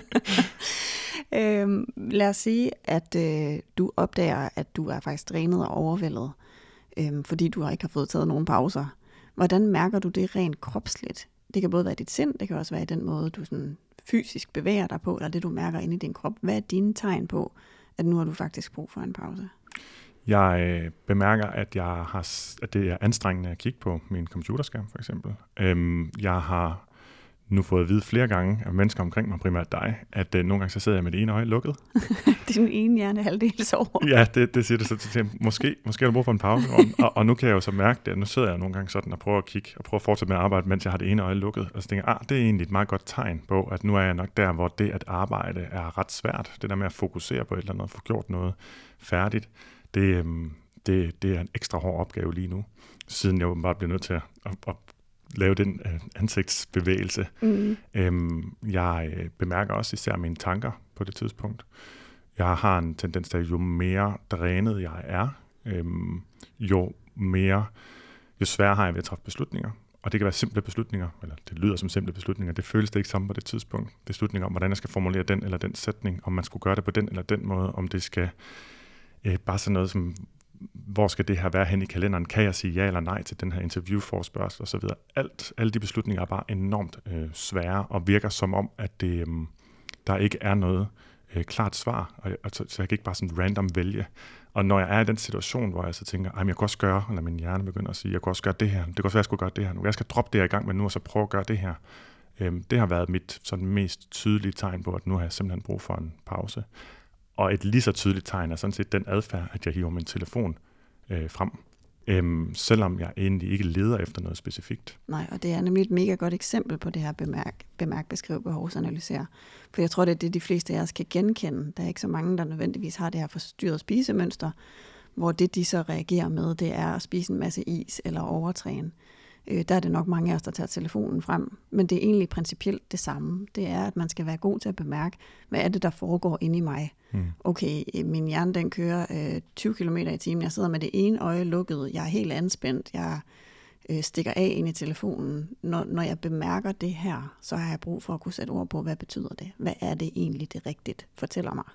øhm, lad os sige, at øh, du opdager, at du er faktisk drænet og overvældet, øh, fordi du ikke har fået taget nogen pauser. Hvordan mærker du det rent kropsligt? Det kan både være dit sind, det kan også være i den måde, du sådan fysisk bevæger dig på, eller det, du mærker inde i din krop. Hvad er dine tegn på, at nu har du faktisk brug for en pause? Jeg øh, bemærker, at, jeg har, at det er anstrengende at kigge på min computerskærm, for eksempel. Øhm, jeg har nu fået at vide flere gange af mennesker omkring mig, primært dig, at øh, nogle gange så sidder jeg med det ene øje lukket. det er den ene hjerne halvdel sover. ja, det, det siger det så til måske, måske har du brug for en pause. og, og, nu kan jeg jo så mærke det, at nu sidder jeg nogle gange sådan og prøver at kigge og prøver at fortsætte med at arbejde, mens jeg har det ene øje lukket. Og så tænker jeg, ah, det er egentlig et meget godt tegn på, at nu er jeg nok der, hvor det at arbejde er ret svært. Det der med at fokusere på et eller andet, få gjort noget færdigt, det, øhm, det, det er en ekstra hård opgave lige nu, siden jeg bare bliver nødt til at, at, at lave den øh, ansigtsbevægelse. Mm. Øhm, jeg øh, bemærker også især mine tanker på det tidspunkt. Jeg har en tendens til, at jo mere drænet jeg er, øhm, jo mere, jo sværere har jeg ved at træffe beslutninger. Og det kan være simple beslutninger, eller det lyder som simple beslutninger, det føles det ikke samme på det tidspunkt. Beslutninger om, hvordan jeg skal formulere den eller den sætning, om man skulle gøre det på den eller den måde, om det skal øh, bare sådan noget som, hvor skal det her være hen i kalenderen? Kan jeg sige ja eller nej til den her interviewforspørgsel osv.? Alt, alle de beslutninger er bare enormt øh, svære og virker som om, at det, øh, der ikke er noget øh, klart svar, og, og så, så jeg kan ikke bare sådan random vælge. Og når jeg er i den situation, hvor jeg så tænker, at jeg kan også gøre, eller min hjerne begynder at sige, jeg kan også gøre det her, det kan også være, at jeg skulle gøre det her nu, jeg skal droppe det her i gang med nu, og så prøve at gøre det her. Øhm, det har været mit sådan mest tydelige tegn på, at nu har jeg simpelthen brug for en pause. Og et lige så tydeligt tegn er sådan set den adfærd, at jeg hiver min telefon øh, frem, øhm, selvom jeg egentlig ikke leder efter noget specifikt. Nej, og det er nemlig et mega godt eksempel på det her bemærk, bemærk beskrive, behovsanalysere. For jeg tror, det er det, de fleste af os kan genkende. Der er ikke så mange, der nødvendigvis har det her forstyrret spisemønster, hvor det, de så reagerer med, det er at spise en masse is eller overtræne øh, der er det nok mange af os, der tager telefonen frem. Men det er egentlig principielt det samme. Det er, at man skal være god til at bemærke, hvad er det, der foregår inde i mig. Mm. Okay, min hjerne den kører øh, 20 km i timen. Jeg sidder med det ene øje lukket. Jeg er helt anspændt. Jeg øh, stikker af ind i telefonen. Når, når jeg bemærker det her, så har jeg brug for at kunne sætte ord på, hvad betyder det? Hvad er det egentlig, det rigtigt fortæller mig?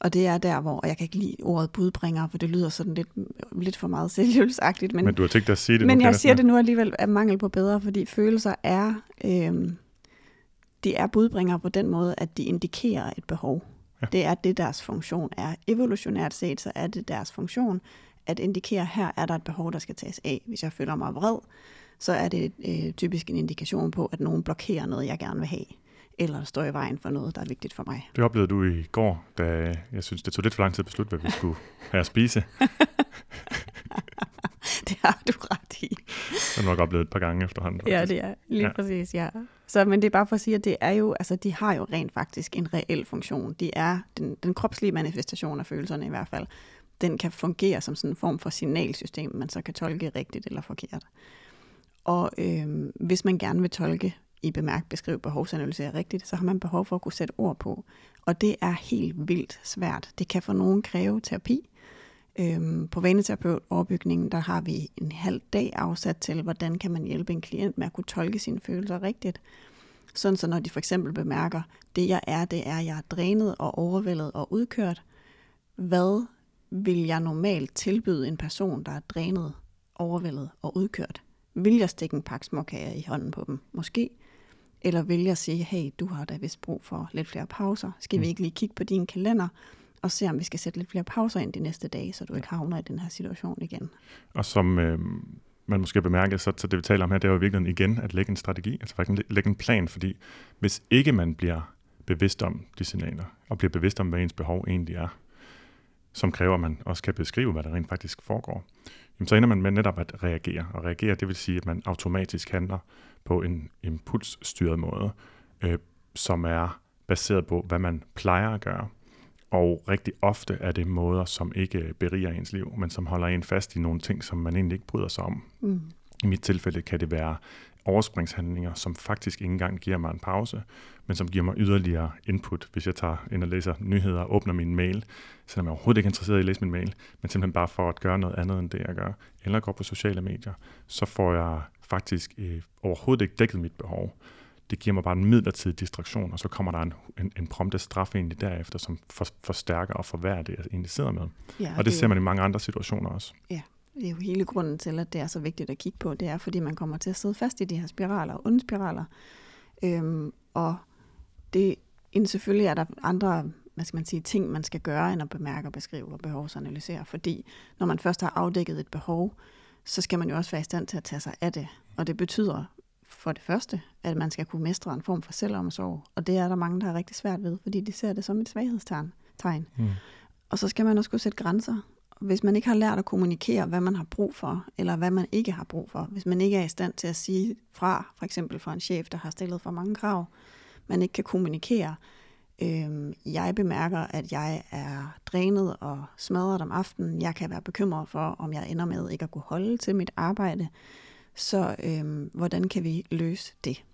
Og det er der, hvor jeg kan ikke lide ordet budbringer, for det lyder sådan lidt, lidt for meget selvhjælpsagtigt. Men, men du har tænkt dig at sige det Men nu, jeg siger det nu alligevel af mangel på bedre, fordi følelser er, øh, de er budbringer på den måde, at de indikerer et behov. Ja. Det er det, deres funktion er. Evolutionært set, så er det deres funktion at indikere, her er der et behov, der skal tages af. Hvis jeg føler mig vred, så er det øh, typisk en indikation på, at nogen blokerer noget, jeg gerne vil have eller står i vejen for noget, der er vigtigt for mig. Det oplevede du i går, da jeg synes, det tog lidt for lang tid at beslutte, hvad vi skulle have at spise. det har du ret i. Det har nok oplevet et par gange efterhånden. Faktisk. Ja, det er lige ja. præcis, ja. Så, men det er bare for at sige, at det er jo, altså, de har jo rent faktisk en reel funktion. De er den, den kropslige manifestation af følelserne i hvert fald. Den kan fungere som sådan en form for signalsystem, man så kan tolke rigtigt eller forkert. Og øh, hvis man gerne vil tolke i bemærk, beskrive, er rigtigt, så har man behov for at kunne sætte ord på. Og det er helt vildt svært. Det kan for nogen kræve terapi. Øhm, på vaneterapeutoverbygningen, der har vi en halv dag afsat til, hvordan kan man hjælpe en klient med at kunne tolke sine følelser rigtigt. Sådan så når de for eksempel bemærker, det jeg er, det er, jeg er drænet og overvældet og udkørt. Hvad vil jeg normalt tilbyde en person, der er drænet, overvældet og udkørt? Vil jeg stikke en pakke småkager i hånden på dem? Måske. Eller vil jeg sige, hey, du har da vist brug for lidt flere pauser. Skal mm. vi ikke lige kigge på din kalender og se, om vi skal sætte lidt flere pauser ind de næste dage, så du ikke havner i den her situation igen. Og som øh, man måske bemærker, så, så det vi taler om her, det er jo virkelig igen at lægge en strategi, altså faktisk lægge en plan, fordi hvis ikke man bliver bevidst om de signaler, og bliver bevidst om, hvad ens behov egentlig er, som kræver, at man også kan beskrive, hvad der rent faktisk foregår, jamen, så ender man med netop at reagere. Og reagere, det vil sige, at man automatisk handler på en impulsstyret måde, øh, som er baseret på, hvad man plejer at gøre. Og rigtig ofte er det måder, som ikke beriger ens liv, men som holder en fast i nogle ting, som man egentlig ikke bryder sig om. Mm. I mit tilfælde kan det være overspringshandlinger, som faktisk ikke engang giver mig en pause, men som giver mig yderligere input, hvis jeg tager ind og læser nyheder og åbner min mail, selvom jeg overhovedet ikke er interesseret i at læse min mail, men simpelthen bare for at gøre noget andet end det, jeg gør, eller går på sociale medier, så får jeg faktisk øh, overhovedet ikke dækket mit behov. Det giver mig bare en midlertidig distraktion, og så kommer der en, en, en prompte straf egentlig derefter, som for, forstærker og forværrer det, jeg egentlig sidder med. Ja, og det, det ser man i mange andre situationer også. Ja, det er jo hele grunden til, at det er så vigtigt at kigge på. Det er, fordi man kommer til at sidde fast i de her spiraler, onde spiraler. Øhm, og det, selvfølgelig er der andre hvad skal man sige, ting, man skal gøre, end at bemærke og beskrive og behovsanalysere. Fordi når man først har afdækket et behov, så skal man jo også være i stand til at tage sig af det. Og det betyder for det første, at man skal kunne mestre en form for selvomsorg. Og det er der mange, der har rigtig svært ved, fordi de ser det som et svaghedstegn. Mm. Og så skal man også kunne sætte grænser hvis man ikke har lært at kommunikere, hvad man har brug for, eller hvad man ikke har brug for, hvis man ikke er i stand til at sige fra, for eksempel for en chef, der har stillet for mange krav, man ikke kan kommunikere, øh, jeg bemærker, at jeg er drænet og smadret om aftenen, jeg kan være bekymret for, om jeg ender med ikke at kunne holde til mit arbejde, så øh, hvordan kan vi løse det?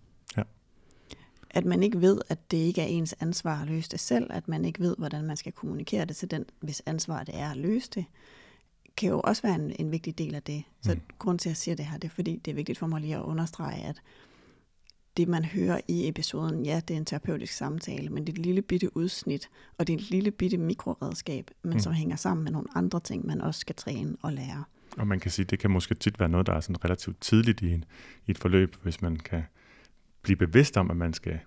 At man ikke ved, at det ikke er ens ansvar at løse det selv, at man ikke ved, hvordan man skal kommunikere det til den, hvis ansvar det er at løse det, kan jo også være en, en vigtig del af det. Så mm. grund til, at jeg siger det her, det er fordi, det er vigtigt for mig lige at understrege, at det, man hører i episoden, ja, det er en terapeutisk samtale, men det er et lille bitte udsnit, og det er et lille bitte mikroredskab, men mm. som hænger sammen med nogle andre ting, man også skal træne og lære. Og man kan sige, det kan måske tit være noget, der er sådan relativt tidligt i, en, i et forløb, hvis man kan blive bevidst om, at man skal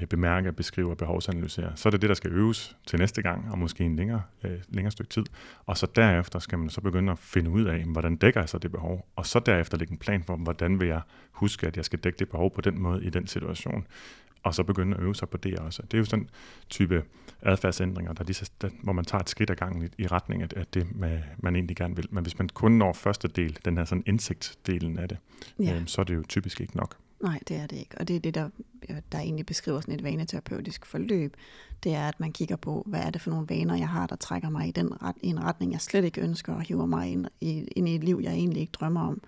øh, bemærke, beskrive og behovsanalysere. Så er det det, der skal øves til næste gang, og måske en længere, øh, længere stykke tid. Og så derefter skal man så begynde at finde ud af, hvordan dækker jeg så det behov, og så derefter lægge en plan for, hvordan vil jeg huske, at jeg skal dække det behov på den måde i den situation og så begynde at øve sig på det også. Det er jo sådan type adfærdsændringer, der lige, der, hvor man tager et skridt ad gangen i, i retning af, af det, man egentlig gerne vil. Men hvis man kun når første del, den her sådan indsigtsdelen af det, ja. øhm, så er det jo typisk ikke nok. Nej, det er det ikke. Og det er det, der, øh, der egentlig beskriver sådan et vaneterapeutisk forløb. Det er, at man kigger på, hvad er det for nogle vaner, jeg har, der trækker mig i, den ret, i en retning, jeg slet ikke ønsker, og hiver mig ind i, ind i et liv, jeg egentlig ikke drømmer om.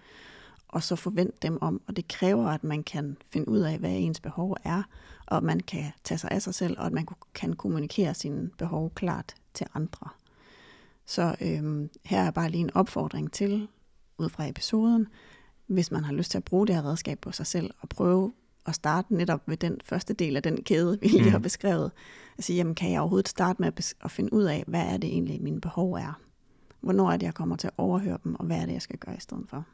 Og så forvent dem om. Og det kræver, at man kan finde ud af, hvad ens behov er, og at man kan tage sig af sig selv, og at man kan kommunikere sine behov klart til andre. Så øhm, her er bare lige en opfordring til, ud fra episoden, hvis man har lyst til at bruge det her redskab på sig selv, og prøve at starte netop ved den første del af den kæde, vi lige mm. har beskrevet. At sige, jamen kan jeg overhovedet starte med at, finde ud af, hvad er det egentlig, mine behov er? Hvornår er det, jeg kommer til at overhøre dem, og hvad er det, jeg skal gøre i stedet for?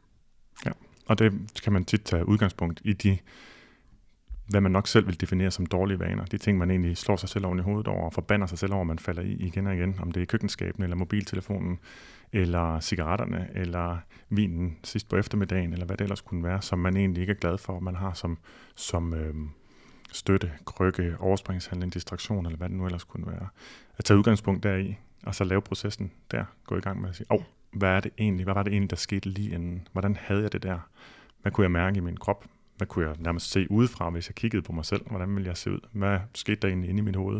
Ja, og det kan man tit tage udgangspunkt i de hvad man nok selv vil definere som dårlige vaner. De ting, man egentlig slår sig selv oven i hovedet over og forbander sig selv over, man falder i igen og igen. Om det er køkkenskaben, eller mobiltelefonen, eller cigaretterne, eller vinen sidst på eftermiddagen, eller hvad det ellers kunne være, som man egentlig ikke er glad for, man har som, som øh, støtte, krykke, overspringshandling, distraktion, eller hvad det nu ellers kunne være. At tage udgangspunkt deri, og så lave processen der, gå i gang med at sige, åh, oh, hvad er det egentlig, hvad var det egentlig, der skete lige inden? Hvordan havde jeg det der? Hvad kunne jeg mærke i min krop? Hvad kunne jeg nærmest se udefra, hvis jeg kiggede på mig selv? Hvordan ville jeg se ud? Hvad skete der egentlig inde i mit hoved?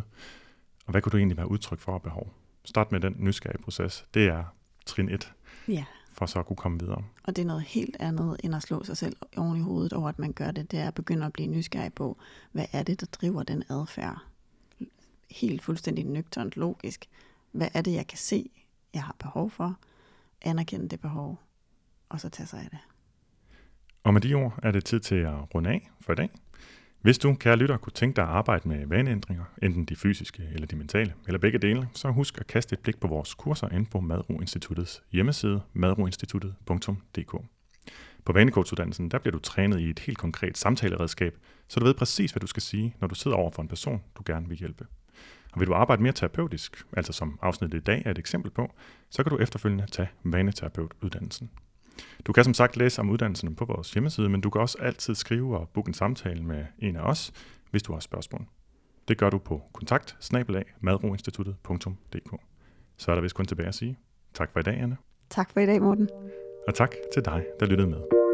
Og hvad kunne du egentlig være udtryk for og behov? Start med den nysgerrige proces. Det er trin 1. Ja. For så at kunne komme videre. Og det er noget helt andet, end at slå sig selv oven i hovedet over, at man gør det. Det er at begynde at blive nysgerrig på, hvad er det, der driver den adfærd? Helt fuldstændig nøgternt logisk. Hvad er det, jeg kan se, jeg har behov for? Anerkende det behov, og så tage sig af det. Og med de ord er det tid til at runde af for i dag. Hvis du, kære lytter, kunne tænke dig at arbejde med vaneændringer, enten de fysiske eller de mentale, eller begge dele, så husk at kaste et blik på vores kurser inde på Madroinstituttets hjemmeside, madroinstituttet.dk. På vanecoachuddannelsen der bliver du trænet i et helt konkret samtaleredskab, så du ved præcis, hvad du skal sige, når du sidder over for en person, du gerne vil hjælpe. Og vil du arbejde mere terapeutisk, altså som afsnittet i dag er et eksempel på, så kan du efterfølgende tage vaneterapeutuddannelsen. Du kan som sagt læse om uddannelsen på vores hjemmeside, men du kan også altid skrive og booke en samtale med en af os, hvis du har spørgsmål. Det gør du på kontakt Så er der vist kun tilbage at sige tak for i dag, Anne. Tak for i dag, Morten. Og tak til dig, der lyttede med.